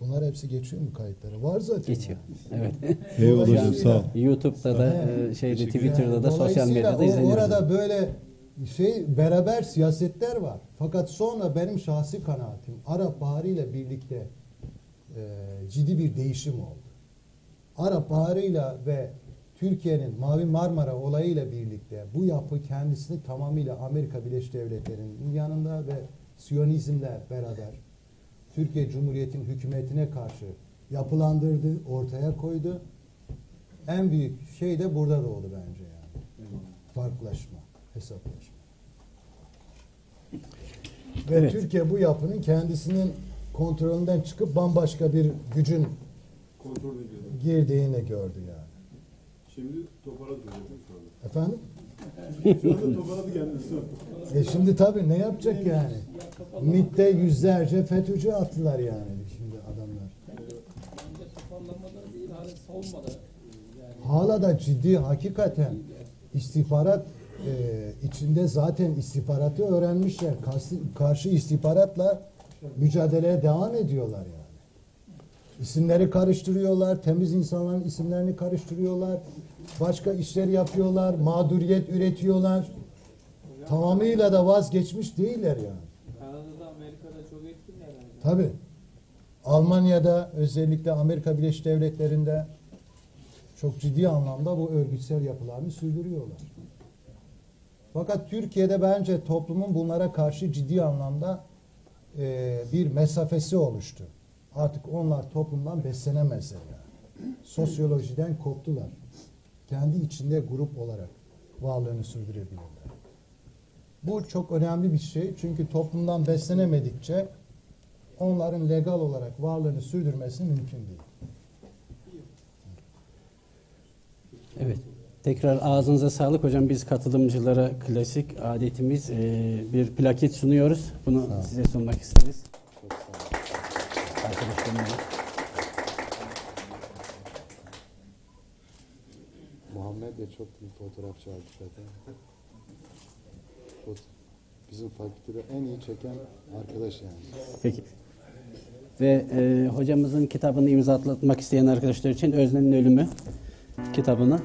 Bunlar hepsi geçiyor mu kayıtlara? Var zaten. Geçiyor. Evet. *laughs* Eyvallah hocam sağ ol. YouTube'da da e, şeyde Twitter'da da sosyal medyada o- izleniyor. Orada böyle şey beraber siyasetler var. Fakat sonra benim şahsi kanaatim Arap Baharı ile birlikte e, ciddi bir değişim oldu. Arap Baharı'yla ve Türkiye'nin Mavi Marmara olayıyla birlikte bu yapı kendisini tamamıyla Amerika Birleşik Devletleri'nin yanında ve Siyonizmle beraber Türkiye Cumhuriyeti'nin hükümetine karşı yapılandırdı, ortaya koydu. En büyük şey de burada doğdu bence yani. Farklılaşma, hesaplaşma. Ve Evet. Türkiye bu yapının kendisinin kontrolünden çıkıp bambaşka bir gücün girdiğini gördü yani. Şimdi toparladı şu anda. Efendim? E şimdi tabii ne yapacak yani? MİT'te yüzlerce FETÖ'cü attılar yani şimdi adamlar. Hala da ciddi hakikaten istihbarat e, içinde zaten istihbaratı öğrenmişler. Karşı, karşı istihbaratla mücadeleye devam ediyorlar yani. İsimleri karıştırıyorlar, temiz insanların isimlerini karıştırıyorlar. Başka işler yapıyorlar, mağduriyet üretiyorlar. Tamamıyla da vazgeçmiş değiller yani. Kanada'da, Amerika'da çok etkin yani. Tabii. Almanya'da özellikle Amerika Birleşik Devletleri'nde çok ciddi anlamda bu örgütsel yapılarını sürdürüyorlar. Fakat Türkiye'de bence toplumun bunlara karşı ciddi anlamda e, bir mesafesi oluştu. Artık onlar toplumdan beslenemezler yani. Sosyolojiden koptular. Kendi içinde grup olarak varlığını sürdürebilirler. Bu çok önemli bir şey çünkü toplumdan beslenemedikçe onların legal olarak varlığını sürdürmesi mümkün değil. Evet. Tekrar ağzınıza sağlık hocam. Biz katılımcılara klasik adetimiz e, bir plaket sunuyoruz. Bunu size sunmak isteriz. Arkadaşlarımla. Muhammed de çok iyi fotoğrafçı hakikaten. Fot- Bizim fakültede en iyi çeken arkadaş yani. Peki. Ve e, hocamızın kitabını imzalatmak isteyen arkadaşlar için Özne'nin Ölümü kitabını